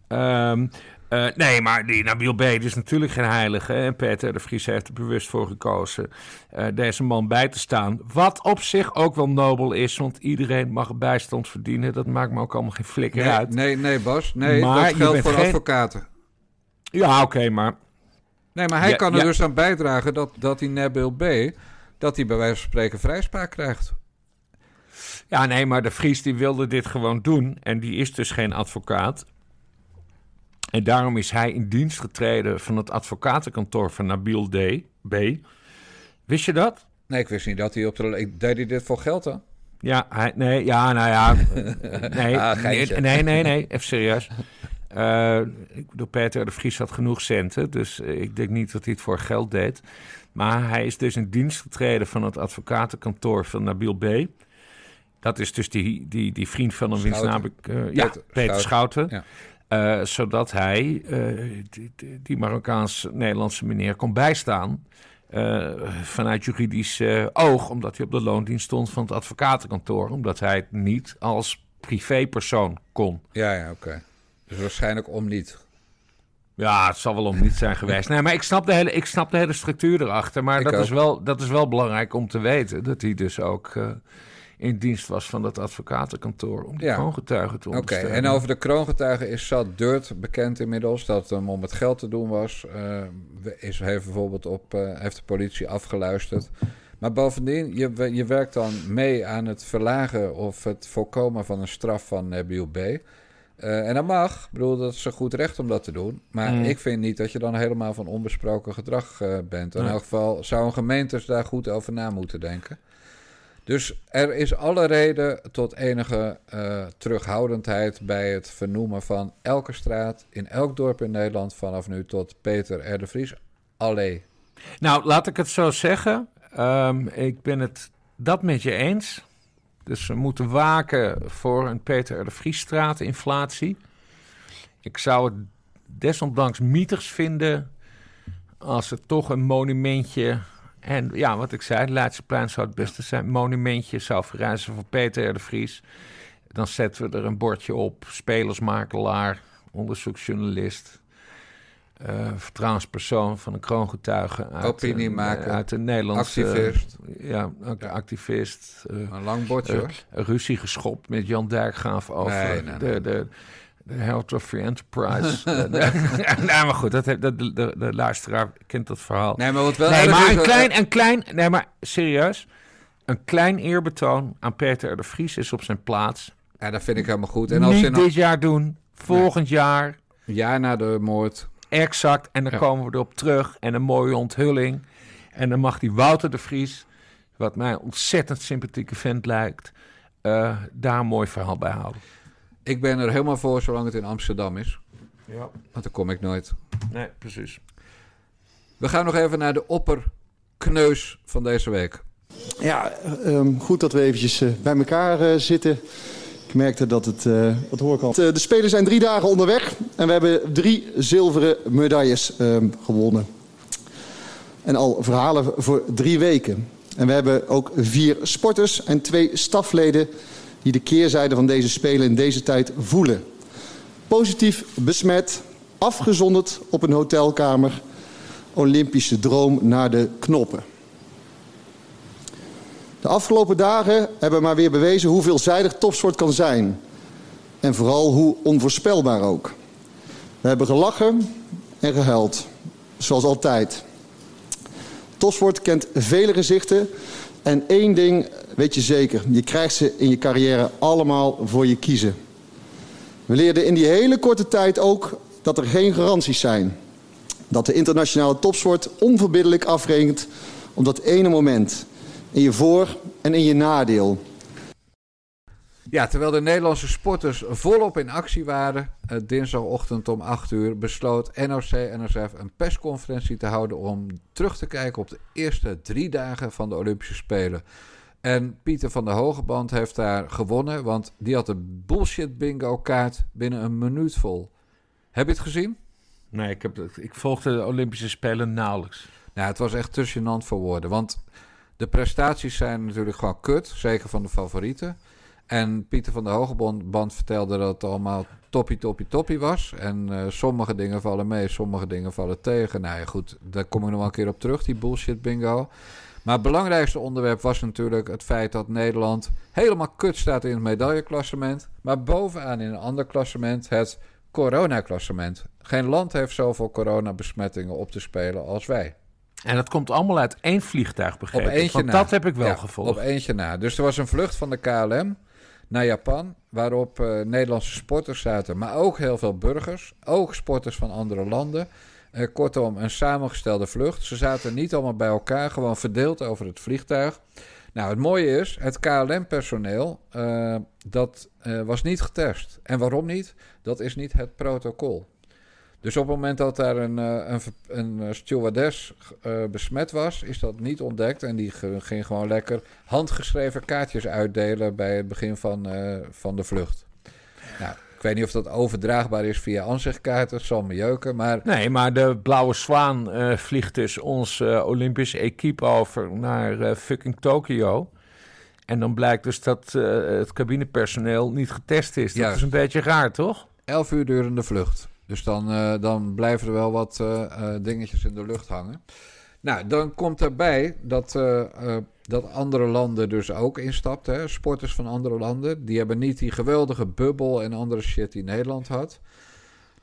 Speaker 3: Ehm, eh, nee, maar die Nabil B. is natuurlijk geen heilige. En Peter de Vries heeft er bewust voor gekozen eh, deze man bij te staan. Wat op zich ook wel nobel is, want iedereen mag bijstand verdienen. Dat maakt me ook allemaal geen flikker
Speaker 1: Nee,
Speaker 3: uit.
Speaker 1: nee, nee, Bas. Nee,
Speaker 3: Maar
Speaker 1: dat geldt voor
Speaker 3: geen-
Speaker 1: advocaten.
Speaker 3: Ja, oké, maar
Speaker 1: Nee, maar hij
Speaker 3: Ja,
Speaker 1: kan er
Speaker 3: ja.
Speaker 1: dus aan bijdragen dat, dat die Nabil B. dat hij bij wijze van spreken vrijspraak krijgt.
Speaker 3: Ja, nee, maar de Vries die wilde dit gewoon doen. En die is dus geen advocaat. En daarom is hij in dienst getreden van het advocatenkantoor van Nabil D. B. Wist je dat?
Speaker 1: Nee, ik wist niet dat hij op de. Deed hij dit voor geld dan?
Speaker 3: Ja, hij, nee, ja, nou ja. *laughs* Nee,
Speaker 1: Ah,
Speaker 3: nee, nee, nee, nee, even serieus. Eh, ik bedoel, Peter de Vries had genoeg centen, dus eh, ik denk niet dat hij het voor geld deed. Maar hij is dus in dienst getreden van het advocatenkantoor van Nabil B. Dat is dus die, die, die vriend van hem, wiens
Speaker 1: Schouten.
Speaker 3: naam ik... eh, ja,
Speaker 1: Peter
Speaker 3: Peter Schouten.
Speaker 1: Ja.
Speaker 3: Eh, zodat hij eh, die, Marokkaans-Nederlandse meneer kon bijstaan... eh, vanuit juridisch oog, omdat hij op de loondienst stond van het advocatenkantoor. Omdat hij het niet als privépersoon kon.
Speaker 1: Ja, ja, oké. Dus waarschijnlijk om niet.
Speaker 3: Ja, het zal wel om niet zijn geweest. Nee, maar ik snap de hele, ik snap de hele structuur erachter. Maar
Speaker 1: Ik
Speaker 3: dat
Speaker 1: ook.
Speaker 3: is, wel, dat is wel belangrijk om te weten. Dat hij dus ook in dienst was van dat advocatenkantoor. Om die
Speaker 1: Ja.
Speaker 3: kroongetuigen te
Speaker 1: Oké,
Speaker 3: ondersteunen.
Speaker 1: en over de kroongetuige is zat Dirt bekend inmiddels dat hem om het geld te doen was. Eh, is, heeft bijvoorbeeld op, eh, heeft de politie afgeluisterd. Maar bovendien, je, je werkt dan mee aan het verlagen of het voorkomen van een straf van Nabil B. Eh, en dat mag. Ik bedoel, dat is een goed recht om dat te doen. Maar
Speaker 3: Mm.
Speaker 1: ik vind niet dat je dan helemaal van onbesproken gedrag eh, bent. In elk geval zou een gemeente daar goed over na moeten denken. Dus er is alle reden tot enige eh, terughoudendheid bij het vernoemen van elke straat in elk dorp in Nederland vanaf nu tot Peter R. de. Allee.
Speaker 3: Nou, laat ik het zo zeggen. Ehm, ik ben het dat met je eens. Dus we moeten waken voor een Peter R. de Vriesstraat inflatie. Ik zou het desondanks mietigs vinden als er toch een monumentje... En ja, wat ik zei, het Leidseplein zou het beste zijn. Monumentje zou verrijzen voor Peter R. de Vries. Dan zetten we er een bordje op. Spelersmakelaar, onderzoeksjournalist... eh vertrouwenspersoon van een kroongetuige uit,
Speaker 1: Opiniemaker,
Speaker 3: eh, uit de Nederlandse
Speaker 1: activist.
Speaker 3: ja, ook
Speaker 1: Ja.
Speaker 3: activist. eh,
Speaker 1: Een lang bordje hoor.
Speaker 3: ruzie geschopt met Jan Dijkgraaf over
Speaker 1: Nee, nee, nee.
Speaker 3: de, de, de Health of Free Enterprise. *laughs* Eh, nee, *laughs* maar goed, dat, heeft- dat, de, de, de luisteraar kent dat verhaal.
Speaker 1: Nee, maar wat wel
Speaker 3: Nee, maar een
Speaker 1: wat-
Speaker 3: klein, een klein, nee, maar serieus. Een klein eerbetoon aan Peter R. de Vries is op zijn plaats.
Speaker 1: Ja, dat vind ik helemaal goed. En als
Speaker 3: Niet
Speaker 1: nou
Speaker 3: dit jaar doen, volgend jaar
Speaker 1: een jaar na de moord...
Speaker 3: exact. En dan
Speaker 1: Ja.
Speaker 3: komen we erop terug en een mooie onthulling. En dan mag die Wouter de Vries, wat mij een ontzettend sympathieke vent lijkt, eh, daar een mooi verhaal bij houden.
Speaker 1: Ik ben er helemaal voor zolang het in Amsterdam is.
Speaker 3: Ja,
Speaker 1: Want dan kom ik nooit.
Speaker 3: nee, precies.
Speaker 1: We gaan nog even naar de opperkneus van deze week.
Speaker 7: Ja, ehm, goed dat we eventjes eh, bij elkaar eh, zitten. Ik merkte dat het, eh, wat hoor ik al. De Spelen zijn drie dagen onderweg en we hebben drie zilveren medailles ehm, gewonnen. En al verhalen voor drie weken. En we hebben ook vier sporters en twee stafleden die de keerzijde van deze Spelen in deze tijd voelen. Positief besmet, afgezonderd op een hotelkamer. Olympische droom naar de knoppen. De afgelopen dagen hebben maar weer bewezen hoe veelzijdig topsport kan zijn. En vooral hoe onvoorspelbaar ook. We hebben gelachen en gehuild, zoals altijd. Topsport kent vele gezichten en één ding weet je zeker. Je krijgt ze in je carrière allemaal voor je kiezen. We leerden in die hele korte tijd ook dat er geen garanties zijn. Dat de internationale topsport onverbiddelijk afrekent om dat ene moment. In je voor- en in je nadeel.
Speaker 1: Ja, terwijl de Nederlandse sporters volop in actie waren, eh, dinsdagochtend om 8 uur besloot NOC-NSF een persconferentie te houden om terug te kijken op de eerste drie dagen van de Olympische Spelen. En Pieter van der Hogeband heeft daar gewonnen, want die had de bullshit bingo kaart binnen een minuut vol. Heb je het gezien?
Speaker 3: Nee, ik, heb, ik volgde de Olympische Spelen nauwelijks.
Speaker 1: Nou, het was echt te gênant voor woorden. Want de prestaties zijn natuurlijk gewoon kut. Zeker van de favorieten. En Pieter van der Hogeband vertelde dat het allemaal toppie, toppie, toppie was. En eh, sommige dingen vallen mee, sommige dingen vallen tegen. Nou ja, goed, daar kom ik nog wel een keer op terug, die bullshit bingo. Maar het belangrijkste onderwerp was natuurlijk het feit dat Nederland helemaal kut staat in het medailleklassement. Maar bovenaan in een ander klassement het coronaklassement. Geen land heeft zoveel coronabesmettingen op te spelen als wij.
Speaker 3: En dat komt allemaal uit één vliegtuig, begreep
Speaker 1: Op eentje
Speaker 3: Want
Speaker 1: na.
Speaker 3: dat heb ik wel
Speaker 1: Ja,
Speaker 3: gevolgd.
Speaker 1: Op eentje na. Dus er was een vlucht van de KLM naar Japan, waarop eh, Nederlandse sporters zaten, maar ook heel veel burgers, ook sporters van andere landen. Eh, kortom, een samengestelde vlucht. Ze zaten niet allemaal bij elkaar, gewoon verdeeld over het vliegtuig. Nou, het mooie is, het KLM-personeel, eh, dat was niet getest. En waarom niet? Dat is niet het protocol. Dus op het moment dat daar een, eh, een, een eh, stewardess eh, besmet was, is dat niet ontdekt. En die ging gewoon lekker handgeschreven kaartjes uitdelen bij het begin van, van de vlucht. Nou, ik weet niet of dat overdraagbaar is via aanzichtkaarten, zal me jeuken. Maar
Speaker 3: Nee, maar de Blauwe Zwaan vliegt dus ons Olympische equipe over naar fucking Tokio. En dan blijkt dus dat het cabinepersoneel niet getest is. Dat is een beetje raar, toch?
Speaker 1: 11 uur durende vlucht. Dus dan, eh, dan blijven er wel wat eh, eh, dingetjes in de lucht hangen. Nou, dan komt daarbij dat, dat andere landen dus ook instapten. Sporters van andere landen. Die hebben niet die geweldige bubbel en andere shit die Nederland had.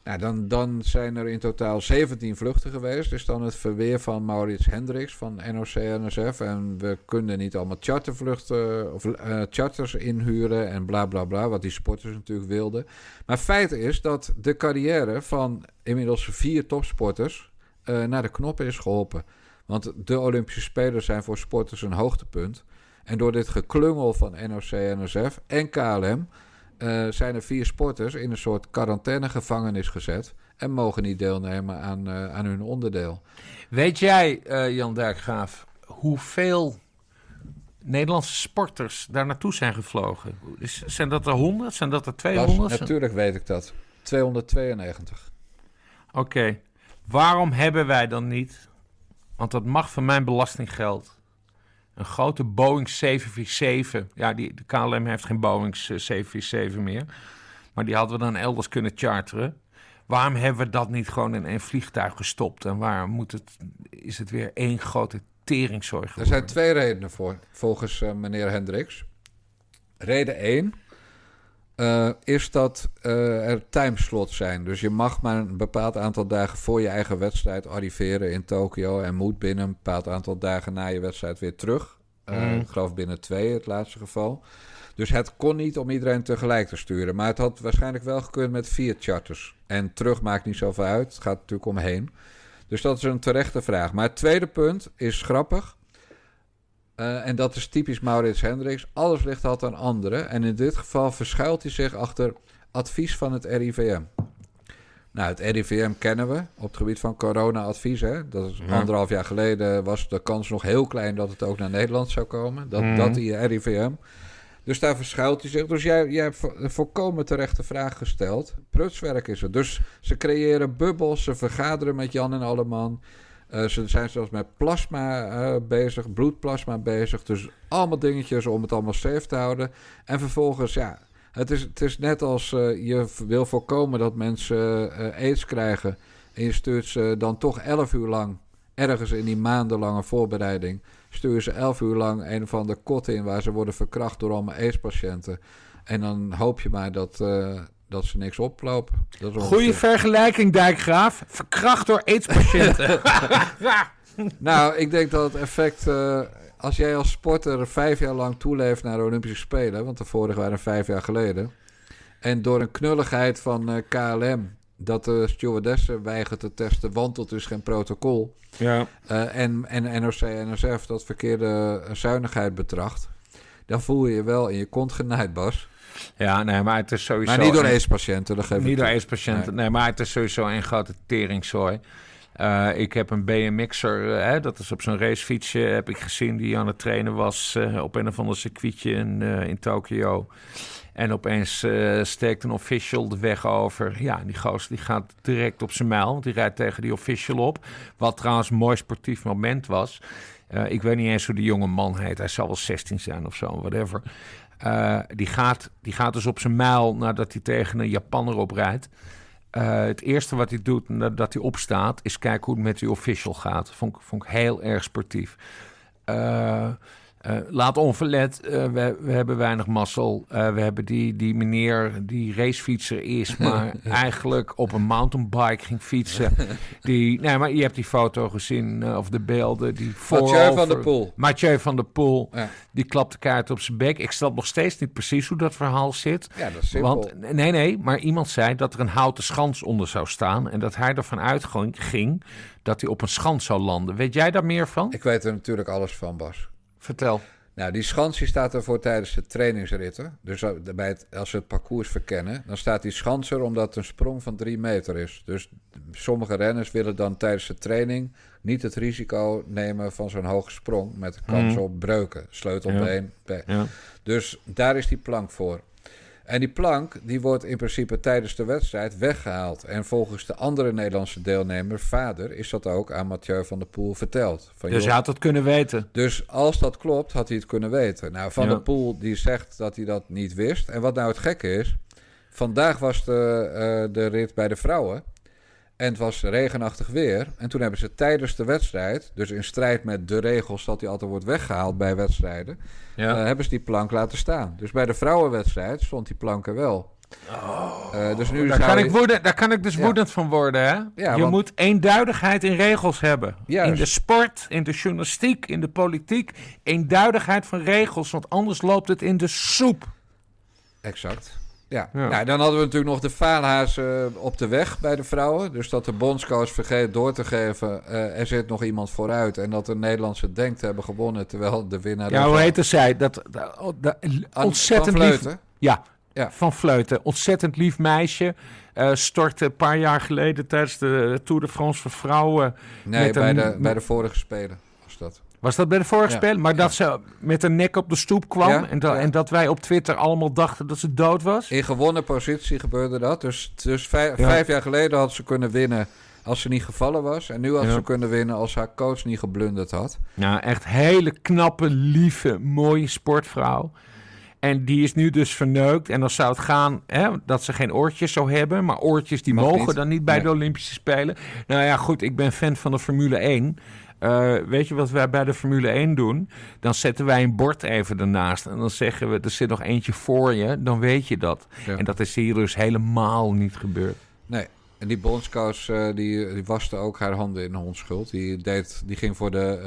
Speaker 1: Nou, dan, dan zijn er in totaal 17 vluchten geweest. Dus dan het verweer van Maurits Hendricks van NOC-NSF. En we kunnen niet allemaal chartervluchten of eh, charters inhuren en bla bla bla. Wat die sporters natuurlijk wilden. Maar feit is dat de carrière van inmiddels vier topsporters eh, naar de knoppen is geholpen. Want de Olympische Spelen zijn voor sporters een hoogtepunt. En door dit geklungel van NOC, NSF en KLM eh, zijn er vier sporters in een soort quarantainegevangenis gezet. En mogen niet deelnemen aan, eh, aan hun onderdeel.
Speaker 3: Weet jij, eh, Jan Dijkgraaf, hoeveel Nederlandse sporters daar naartoe zijn gevlogen? Is, zijn dat er 100? Zijn dat er
Speaker 1: Dat,
Speaker 3: 200?
Speaker 1: natuurlijk weet ik dat. 292.
Speaker 3: Oké, waarom hebben wij dan niet, want dat mag van mijn belastinggeld, een grote Boeing 747. Ja, die, de KLM heeft geen Boeing 747 meer, maar die hadden we dan elders kunnen charteren. Waarom hebben we dat niet gewoon in één vliegtuig gestopt? En waarom moet het, is het weer één grote teringzooi
Speaker 1: Er zijn twee redenen voor, volgens eh, meneer Hendricks. Reden 1 eh, is dat eh, er timeslots zijn. Dus je mag maar een bepaald aantal dagen voor je eigen wedstrijd arriveren in Tokio. En moet binnen een bepaald aantal dagen na je wedstrijd weer terug.
Speaker 3: Mm.
Speaker 1: Ik geloof binnen twee, het laatste geval. Dus het kon niet om iedereen tegelijk te sturen. Maar het had waarschijnlijk wel gekund met vier charters. En terug maakt niet zoveel uit. Het gaat natuurlijk omheen. Dus dat is een terechte vraag. Maar het tweede punt is grappig. Eh, en dat is typisch Maurits Hendricks. Alles ligt altijd aan anderen. En in dit geval verschuilt hij zich achter advies van het RIVM. Nou, het RIVM kennen we op het gebied van corona-advies. Hè? Dat is
Speaker 3: Ja.
Speaker 1: anderhalf jaar geleden was de kans nog heel klein dat het ook naar Nederland zou komen. Dat,
Speaker 3: Mhm.
Speaker 1: dat die RIVM. Dus daar verschuilt hij zich. Dus jij, jij hebt een volkomen terechte vraag gesteld. Prutswerk is het. Dus ze creëren bubbels, ze vergaderen met Jan en Alleman. Eh, ze zijn zelfs met plasma eh, bezig, bloedplasma bezig. Dus allemaal dingetjes om het allemaal safe te houden. En vervolgens, ja, het is, het is net als eh, je wil voorkomen dat mensen aids krijgen. En je stuurt ze dan toch 11 uur lang, ergens in die maandenlange voorbereiding, stuur ze 11 uur lang een of ander kot in waar ze worden verkracht door allemaal AIDS-patiënten. En dan hoop je maar dat, dat ze niks oplopen. Dat is
Speaker 3: Goeie vergelijking, Dijkgraaf. Verkracht door aidspatiënten. *laughs* *laughs*
Speaker 1: Nou, ik denk dat het effect. eh, als jij als sporter vijf jaar lang toeleeft naar de Olympische Spelen. Want de vorige waren vijf jaar geleden. En door een knulligheid van eh, KLM. dat de stewardessen weigert te testen. want dat is geen protocol.
Speaker 3: ja.
Speaker 1: eh, en, en NOC en NSF dat verkeerde zuinigheid betracht. dan voel je je wel in je kont genaaid, Bas.
Speaker 3: Ja, nee, maar het is sowieso...
Speaker 1: Maar niet door AIDS-patiënten, dat geef
Speaker 3: Niet door. AIDS-patiënten. Nee. maar het is sowieso een grote teringzooi. Eh, ik heb een BMX'er, eh, hè, dat is op zo'n racefietsje, heb ik gezien die aan het trainen was eh, op een of ander circuitje in, in Tokio. En opeens steekt een official de weg over. Ja, die gozer die gaat direct op zijn mijl. want Die rijdt tegen die official op. Wat trouwens een mooi sportief moment was. Ik weet niet eens hoe die jonge man heet. Hij zal wel 16 zijn of zo, whatever. Eh, die, gaat, die gaat dus op zijn mijl nadat hij tegen een Japanner oprijdt. Eh, het eerste wat hij doet nadat hij opstaat, is kijken hoe het met die official gaat. Vond, vond ik heel erg sportief. Eh, eh, laat onverlet, eh, we, we hebben weinig mazzel. Eh, we hebben die, die meneer die racefietser is, *laughs* maar eigenlijk op een mountainbike ging fietsen. *laughs* Die, nee, maar je hebt die foto gezien, of de beelden. Die
Speaker 1: Mathieu van der Poel.
Speaker 3: Mathieu van der Poel,
Speaker 1: Ja.
Speaker 3: die klapt de kaart op zijn bek. Ik snap nog steeds niet precies hoe dat verhaal zit.
Speaker 1: Ja, dat is simpel.
Speaker 3: Want, nee, nee, maar iemand zei dat er een houten schans onder zou staan. En dat hij ervan uitging ging dat hij op een schans zou landen. Weet jij daar meer van?
Speaker 1: Ik weet er natuurlijk alles van, Bas.
Speaker 3: Vertel.
Speaker 1: Nou, die schans die staat ervoor tijdens de trainingsritten. Dus bij het, als ze het parcours verkennen, dan staat die schans er omdat het een sprong van drie meter is. Dus sommige renners willen dan tijdens de training niet het risico nemen van zo'n hoge sprong met kans
Speaker 3: Mhm.
Speaker 1: op breuken, sleutelbeen. be-
Speaker 3: Ja.
Speaker 1: Dus daar is die plank voor. En die plank die wordt in principe tijdens de wedstrijd weggehaald. En volgens de andere Nederlandse deelnemer, vader, is dat ook aan Mathieu van der Poel verteld. Van,
Speaker 3: Dus je had het kunnen weten.
Speaker 1: dus als dat klopt, had hij het kunnen weten. Nou, Van
Speaker 3: Ja.
Speaker 1: der Poel die zegt dat hij dat niet wist. En wat nou het gekke is... Vandaag was de, eh, de rit bij de vrouwen. En het was regenachtig weer. En toen hebben ze tijdens de wedstrijd... dus in strijd met de regels dat die altijd wordt weggehaald bij wedstrijden...
Speaker 3: Ja.
Speaker 1: eh, hebben ze die plank laten staan. Dus bij de vrouwenwedstrijd stond die plank er wel. Eh, dus nu
Speaker 3: Oh, daar, kan
Speaker 1: je-
Speaker 3: ik woedend, daar kan ik dus
Speaker 1: Ja.
Speaker 3: woedend van worden. Hè?
Speaker 1: Ja,
Speaker 3: je
Speaker 1: want-
Speaker 3: moet eenduidigheid in regels hebben.
Speaker 1: Juist.
Speaker 3: In de sport, in de journalistiek, in de politiek. Eenduidigheid van regels, want anders loopt het in de soep.
Speaker 1: Exact. Ja.
Speaker 3: Ja.
Speaker 1: Nou, dan hadden we natuurlijk nog de faalhazen op de weg bij de vrouwen. Dus dat de bondscoach vergeet door te geven... eh, er zit nog iemand vooruit... en dat de Nederlandse denkt hebben gewonnen... terwijl de winnaar...
Speaker 3: Ja, hoe
Speaker 1: zat.
Speaker 3: heette zij? Dat, dat, dat-
Speaker 1: An-
Speaker 3: ontzettend
Speaker 1: van
Speaker 3: lief.
Speaker 1: Vleuten.
Speaker 3: Ja,
Speaker 1: Ja.
Speaker 3: van Vleuten. Ontzettend lief meisje. Eh, stortte een paar jaar geleden tijdens de Tour de France voor vrouwen.
Speaker 1: Nee,
Speaker 3: Met
Speaker 1: bij,
Speaker 3: een-
Speaker 1: de, bij de vorige Spelen was dat.
Speaker 3: Was dat bij de vorige
Speaker 1: Ja.
Speaker 3: spelen? Maar dat ze met een nek op de stoep kwam. En, en dat wij op Twitter allemaal dachten dat ze dood was.
Speaker 1: In gewonnen positie gebeurde dat. Dus, dus vijf,
Speaker 3: Ja.
Speaker 1: vijf jaar geleden had ze kunnen winnen... als ze niet gevallen was. En nu had
Speaker 3: Ja.
Speaker 1: ze kunnen winnen als haar coach niet geblunderd had.
Speaker 3: Nou, echt hele knappe, lieve, mooie sportvrouw. En die is nu dus verneukt. En dan zou het gaan hè, dat ze geen oortjes zou hebben. Maar oortjes die
Speaker 1: Mag
Speaker 3: mogen
Speaker 1: niet.
Speaker 3: dan niet bij
Speaker 1: Nee.
Speaker 3: de Olympische Spelen. Nou ja, goed, ik ben fan van de Formule 1. Eh, weet je wat wij bij de Formule 1 doen? Dan zetten wij een bord even ernaast. En dan zeggen we, er zit nog eentje voor je. Dan weet je dat.
Speaker 1: Ja.
Speaker 3: En dat is hier dus helemaal niet gebeurd.
Speaker 1: Nee. En die bondscoach eh, die, die waste ook haar handen in onschuld. Die, deed, die ging voor de...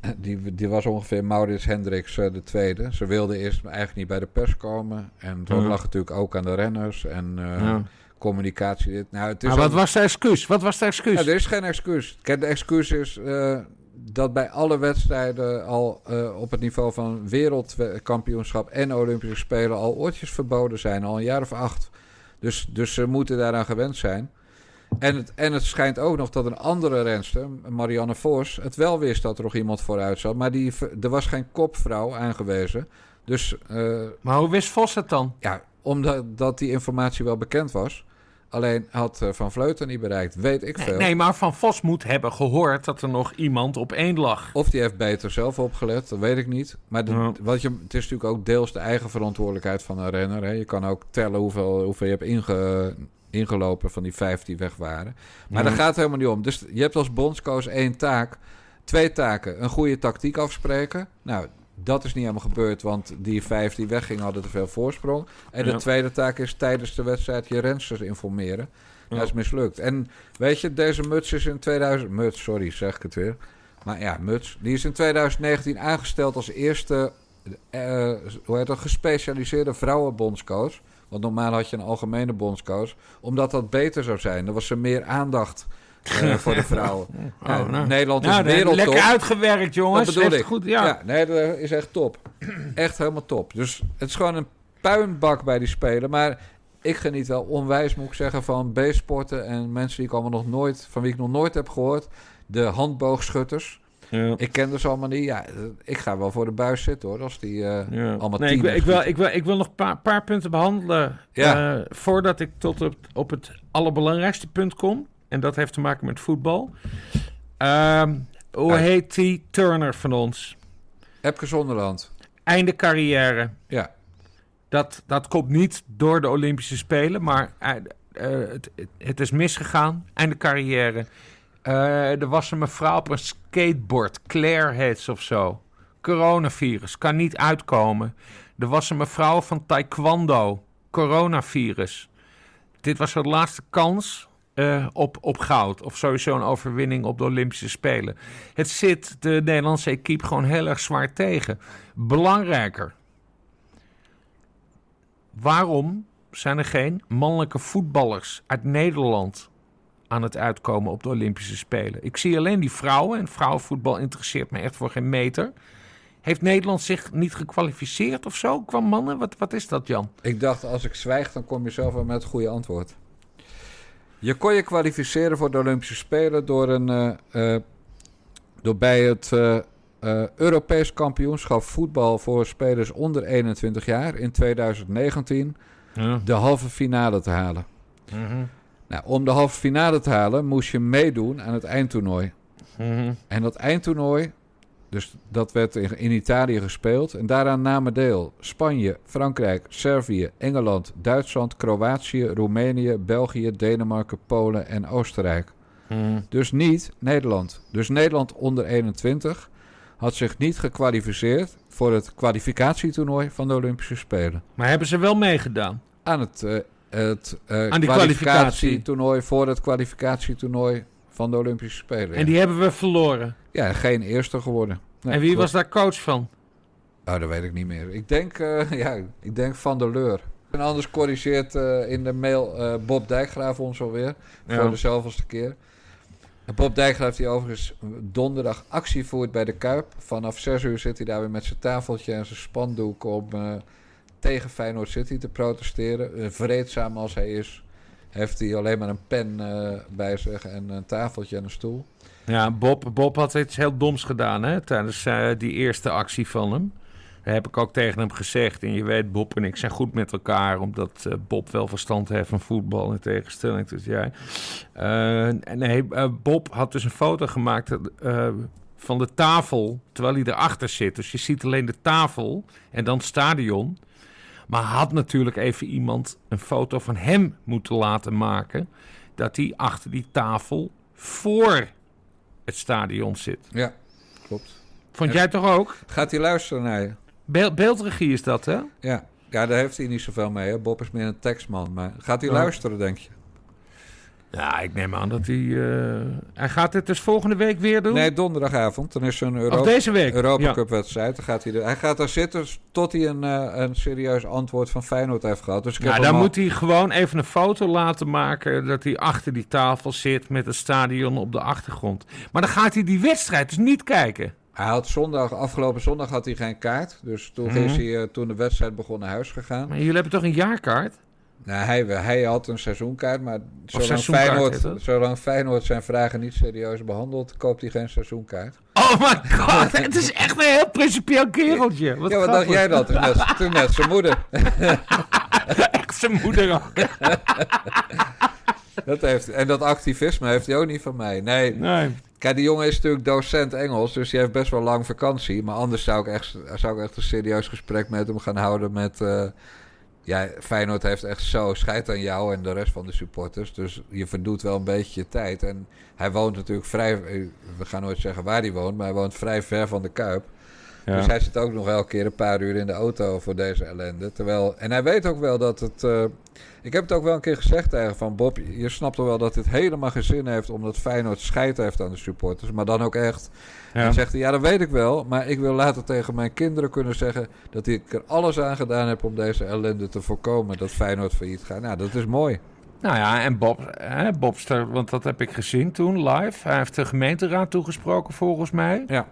Speaker 1: eh, die, die was ongeveer Maurits Hendricks de tweede. Ze wilde eerst eigenlijk niet bij de pers komen. En dat
Speaker 3: Ja.
Speaker 1: lag natuurlijk ook aan de renners. En
Speaker 3: Ja.
Speaker 1: Communicatie. Dit. Nou, het is
Speaker 3: Maar wat
Speaker 1: ook-
Speaker 3: was de excuus? Wat was de excuus?
Speaker 1: Ja, er is geen excuus. Kijk, de excuus is eh, dat bij alle wedstrijden al eh, op het niveau van wereldkampioenschap en Olympische Spelen al oortjes verboden zijn, al een jaar of acht. Dus, dus ze moeten daaraan gewend zijn. En het, en het schijnt ook nog dat een andere renster, Marianne Vos, het wel wist dat er nog iemand vooruit zat. Maar die, er was geen kopvrouw aangewezen. Dus eh,
Speaker 3: Maar hoe wist Vos het dan?
Speaker 1: ja, omdat dat die informatie wel bekend was. Alleen had eh, Van Vleuten niet bereikt, weet ik
Speaker 3: Nee,
Speaker 1: veel.
Speaker 3: nee, maar Van Vos moet hebben gehoord dat er nog iemand op één lag.
Speaker 1: Of die heeft beter zelf opgelet, dat weet ik niet. Maar de,
Speaker 3: Ja.
Speaker 1: wat je, het is natuurlijk ook deels de eigen verantwoordelijkheid van een renner. Hè. Je kan ook tellen hoeveel, hoeveel je hebt inge, ingelopen van die vijf die weg waren. Maar
Speaker 3: Ja.
Speaker 1: daar gaat het helemaal niet om. Dus je hebt als bondscoach één taak, twee taken. Een goede tactiek afspreken. Nou, dat is niet helemaal gebeurd, want die vijf die weggingen hadden te veel voorsprong. En de
Speaker 3: Ja.
Speaker 1: tweede taak is tijdens de wedstrijd je rensters informeren.
Speaker 3: Ja.
Speaker 1: Dat is mislukt. En weet je, deze muts is in 2000... Muts, sorry, zeg ik het weer. Maar ja, Muts. Die is in 2019 aangesteld als eerste... eh, hoe heet dat? Gespecialiseerde vrouwenbondscoach. Want normaal had je een algemene bondscoach. Omdat dat beter zou zijn. Er was er meer aandacht eh, voor de vrouwen. *laughs* Ja,
Speaker 3: Oh, nou.
Speaker 1: Nederland
Speaker 3: Nou,
Speaker 1: is
Speaker 3: dat-
Speaker 1: wereldtop.
Speaker 3: Lekker uitgewerkt, jongens.
Speaker 1: Dat bedoel ik.
Speaker 3: Goed, ja.
Speaker 1: nee, dat is echt top. *clears throat* echt helemaal top. Dus het is gewoon een puinbak bij die spelen. Maar ik geniet wel onwijs, moet ik zeggen, van B-sporten en mensen die ik allemaal nog nooit, van wie ik nog nooit heb gehoord. De handboogschutters.
Speaker 3: Ja.
Speaker 1: Ik ken ze allemaal niet. Ja, ik ga wel voor de buis zitten hoor, als die eh,
Speaker 3: Ja.
Speaker 1: allemaal
Speaker 3: nee, ik, wil, ik, wil, ik, wil, ik wil nog een paar, paar punten behandelen.
Speaker 1: Ja.
Speaker 3: eh, voordat ik tot op, op het allerbelangrijkste punt kom. En dat heeft te maken met voetbal. Ehm, hoe heet die Turner van ons?
Speaker 1: Epke Zonderland.
Speaker 3: Einde carrière.
Speaker 1: Ja.
Speaker 3: Dat, dat komt niet door de Olympische Spelen, maar eh, eh, het, het- is misgegaan. Einde carrière. Eh, er was een mevrouw op een skateboard. Claire heet ze of zo. Coronavirus. Kan niet uitkomen. Er was een mevrouw van taekwondo. Coronavirus. Dit was haar laatste kans eh, op, op goud. Of sowieso een overwinning op de Olympische Spelen. Het zit de Nederlandse equipe gewoon heel erg zwaar tegen. Belangrijker. Waarom zijn er geen mannelijke voetballers uit Nederland aan het uitkomen op de Olympische Spelen? Ik zie alleen die vrouwen en vrouwenvoetbal interesseert me echt voor geen meter. Heeft Nederland zich niet gekwalificeerd of zo qua mannen? Wat, wat is dat, Jan?
Speaker 1: Ik dacht, als ik zwijg, dan kom je zelf wel met het goede antwoord. Je kon je kwalificeren voor de Olympische Spelen door, een, eh, eh, door bij het eh, Europees kampioenschap voetbal voor spelers onder 21 jaar in 2019 de halve finale te halen. Nou, om de halve finale te halen moest je meedoen aan het eindtoernooi. En dat eindtoernooi, dus dat werd in, in Italië gespeeld. En daaraan namen deel Spanje, Frankrijk, Servië, Engeland, Duitsland, Kroatië, Roemenië, België, Denemarken, Polen en Oostenrijk. Dus niet Nederland. Dus Nederland onder 21 had zich niet gekwalificeerd voor het kwalificatietoernooi van de Olympische Spelen.
Speaker 3: Maar hebben ze wel meegedaan?
Speaker 1: Aan het, eh, het
Speaker 3: die
Speaker 1: kwalificatietoernooi voor het kwalificatietoernooi van de Olympische Spelen.
Speaker 3: En die hebben we verloren.
Speaker 1: Ja, geen eerste geworden. Nee,
Speaker 3: en wie
Speaker 1: klopt.
Speaker 3: was daar coach van?
Speaker 1: Oh, dat weet ik niet meer. Ik denk, eh, ja, ik denk Van der Leur. En anders corrigeert eh, in de mail eh, Bob Dijkgraaf ons alweer.
Speaker 3: Ja.
Speaker 1: Voor de zoveelste keer. En Bob Dijkgraaf die overigens donderdag actie voert bij de Kuip. Vanaf 6 uur zit hij daar weer met zijn tafeltje en zijn spandoek om tegen Feyenoord City te protesteren. Vreedzaam als hij is, heeft hij alleen maar een pen eh, bij zich en een tafeltje en een stoel.
Speaker 3: Ja, Bob, Bob had iets heel doms gedaan hè, tijdens eh, die eerste actie van hem. Dat heb ik ook tegen hem gezegd. En je weet, Bob en ik zijn goed met elkaar, omdat eh, Bob wel verstand heeft van voetbal in tegenstelling tot jij. Nee, Bob had dus een foto gemaakt van de tafel terwijl hij erachter zit. Dus je ziet alleen de tafel en dan het stadion. Maar had natuurlijk even iemand een foto van hem moeten laten maken. Dat hij achter die tafel voor het stadion zit.
Speaker 1: Ja, klopt.
Speaker 3: Vond jij toch ook?
Speaker 1: Gaat hij luisteren naar je?
Speaker 3: Be- beeldregie is dat, hè?
Speaker 1: Ja. ja, daar heeft hij niet zoveel mee. Hè? Bob is meer een tekstman. Maar gaat hij
Speaker 3: Ja.
Speaker 1: luisteren, denk je?
Speaker 3: Ja, ik neem aan dat hij... eh, Hij gaat dit dus volgende week weer doen?
Speaker 1: Nee, donderdagavond. Dan is er een Euro
Speaker 3: Of deze week?
Speaker 1: Europa
Speaker 3: Ja.
Speaker 1: Cup wedstrijd. Dan gaat hij, er- hij gaat daar zitten tot hij een, eh, een serieus antwoord van Feyenoord heeft gehad. Dus ik
Speaker 3: Ja, dan
Speaker 1: al-
Speaker 3: moet hij gewoon even een foto laten maken... dat hij achter die tafel zit met het stadion op de achtergrond. Maar dan gaat hij die wedstrijd dus niet kijken.
Speaker 1: Hij had zondag, afgelopen zondag had hij geen kaart. Dus toen
Speaker 3: Mhm.
Speaker 1: is hij eh, toen de wedstrijd begon naar huis gegaan.
Speaker 3: Maar jullie hebben toch een jaarkaart?
Speaker 1: Nou, hij, hij had een seizoenkaart, maar zolang
Speaker 3: seizoenkaart
Speaker 1: Feyenoord, zolang Feyenoord zijn vragen niet serieus behandelt, koopt hij geen seizoenkaart.
Speaker 3: Oh my god, het is echt een heel principieel kereltje. Wat
Speaker 1: ja, wat dacht jij dat? Toen net, *laughs* toen net zijn moeder. *laughs*
Speaker 3: Echt zijn moeder ook. *laughs*
Speaker 1: Dat heeft, en dat activisme heeft hij ook niet van mij. Nee,
Speaker 3: Nee.
Speaker 1: Kijk, die jongen is natuurlijk docent Engels, dus die heeft best wel lang vakantie. Maar anders zou ik echt, zou ik echt een serieus gesprek met hem gaan houden met... eh, ja, Feyenoord heeft echt zo scheid aan jou en de rest van de supporters. Dus je verdoet wel een beetje je tijd. En hij woont natuurlijk vrij... eh, We gaan nooit zeggen waar hij woont, maar hij woont vrij ver van de Kuip.
Speaker 3: Ja.
Speaker 1: Dus hij zit ook nog elke keer een paar uur in de auto voor deze ellende. Terwijl, en hij weet ook wel dat het... eh, ik heb het ook wel een keer gezegd tegen van Bob... je snapt toch wel dat dit helemaal geen zin heeft... omdat Feyenoord scheid heeft aan de supporters. Maar dan ook echt...
Speaker 3: Ja.
Speaker 1: En zegt hij, ja dat weet ik wel... maar ik wil later tegen mijn kinderen kunnen zeggen... dat ik er alles aan gedaan heb om deze ellende te voorkomen... dat Feyenoord failliet gaat. Nou, dat is mooi.
Speaker 3: Nou ja, en Bob, hè, Bobster, want dat heb ik gezien toen live. Hij heeft de gemeenteraad toegesproken volgens mij.
Speaker 1: Ja.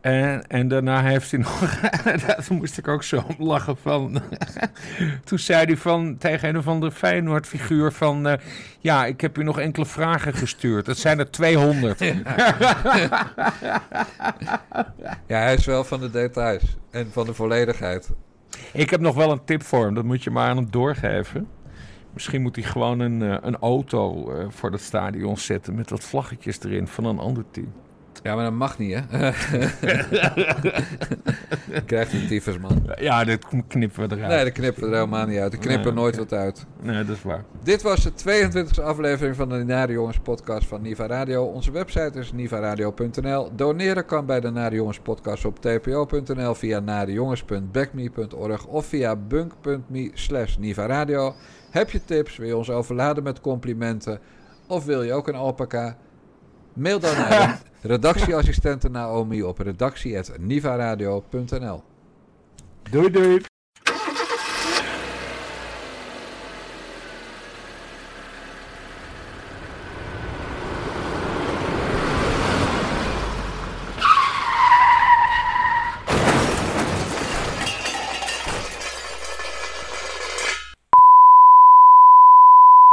Speaker 3: En, en daarna heeft hij nog... *laughs* Daar moest ik ook zo om lachen van... *laughs* Toen zei hij van, tegen een of andere Feyenoord-figuur van... eh, ja, ik heb u nog enkele vragen gestuurd. Het zijn er 200. *laughs*
Speaker 1: Ja, hij is wel van de details. En van de volledigheid.
Speaker 3: Ik heb nog wel een tip voor hem. Dat moet je maar aan hem doorgeven. Misschien moet hij gewoon een, eh, een auto eh, voor het stadion zetten... met wat vlaggetjes erin van een ander team.
Speaker 1: Ja, maar dat mag niet, hè? *laughs* Krijgt een tyfusman.
Speaker 3: Ja, dit knippen we eruit.
Speaker 1: Nee, dat knippen we er helemaal niet uit. Ik knip er
Speaker 3: Nee,
Speaker 1: nooit wat uit.
Speaker 3: Nee, dat is waar.
Speaker 1: Dit was de 22e aflevering van de Nare Jongens podcast van Niva Radio. Onze website is nivaradio.nl. Doneren kan bij de Nare Jongens podcast op tpo.nl via narejongens.backme.org of via bunk.me slash nivaradio. Heb je tips, wil je ons overladen met complimenten of wil je ook een alpaca? Mail dan naar *laughs* de redactieassistente Naomi op redactie.nivaradio.nl
Speaker 3: Doei doei.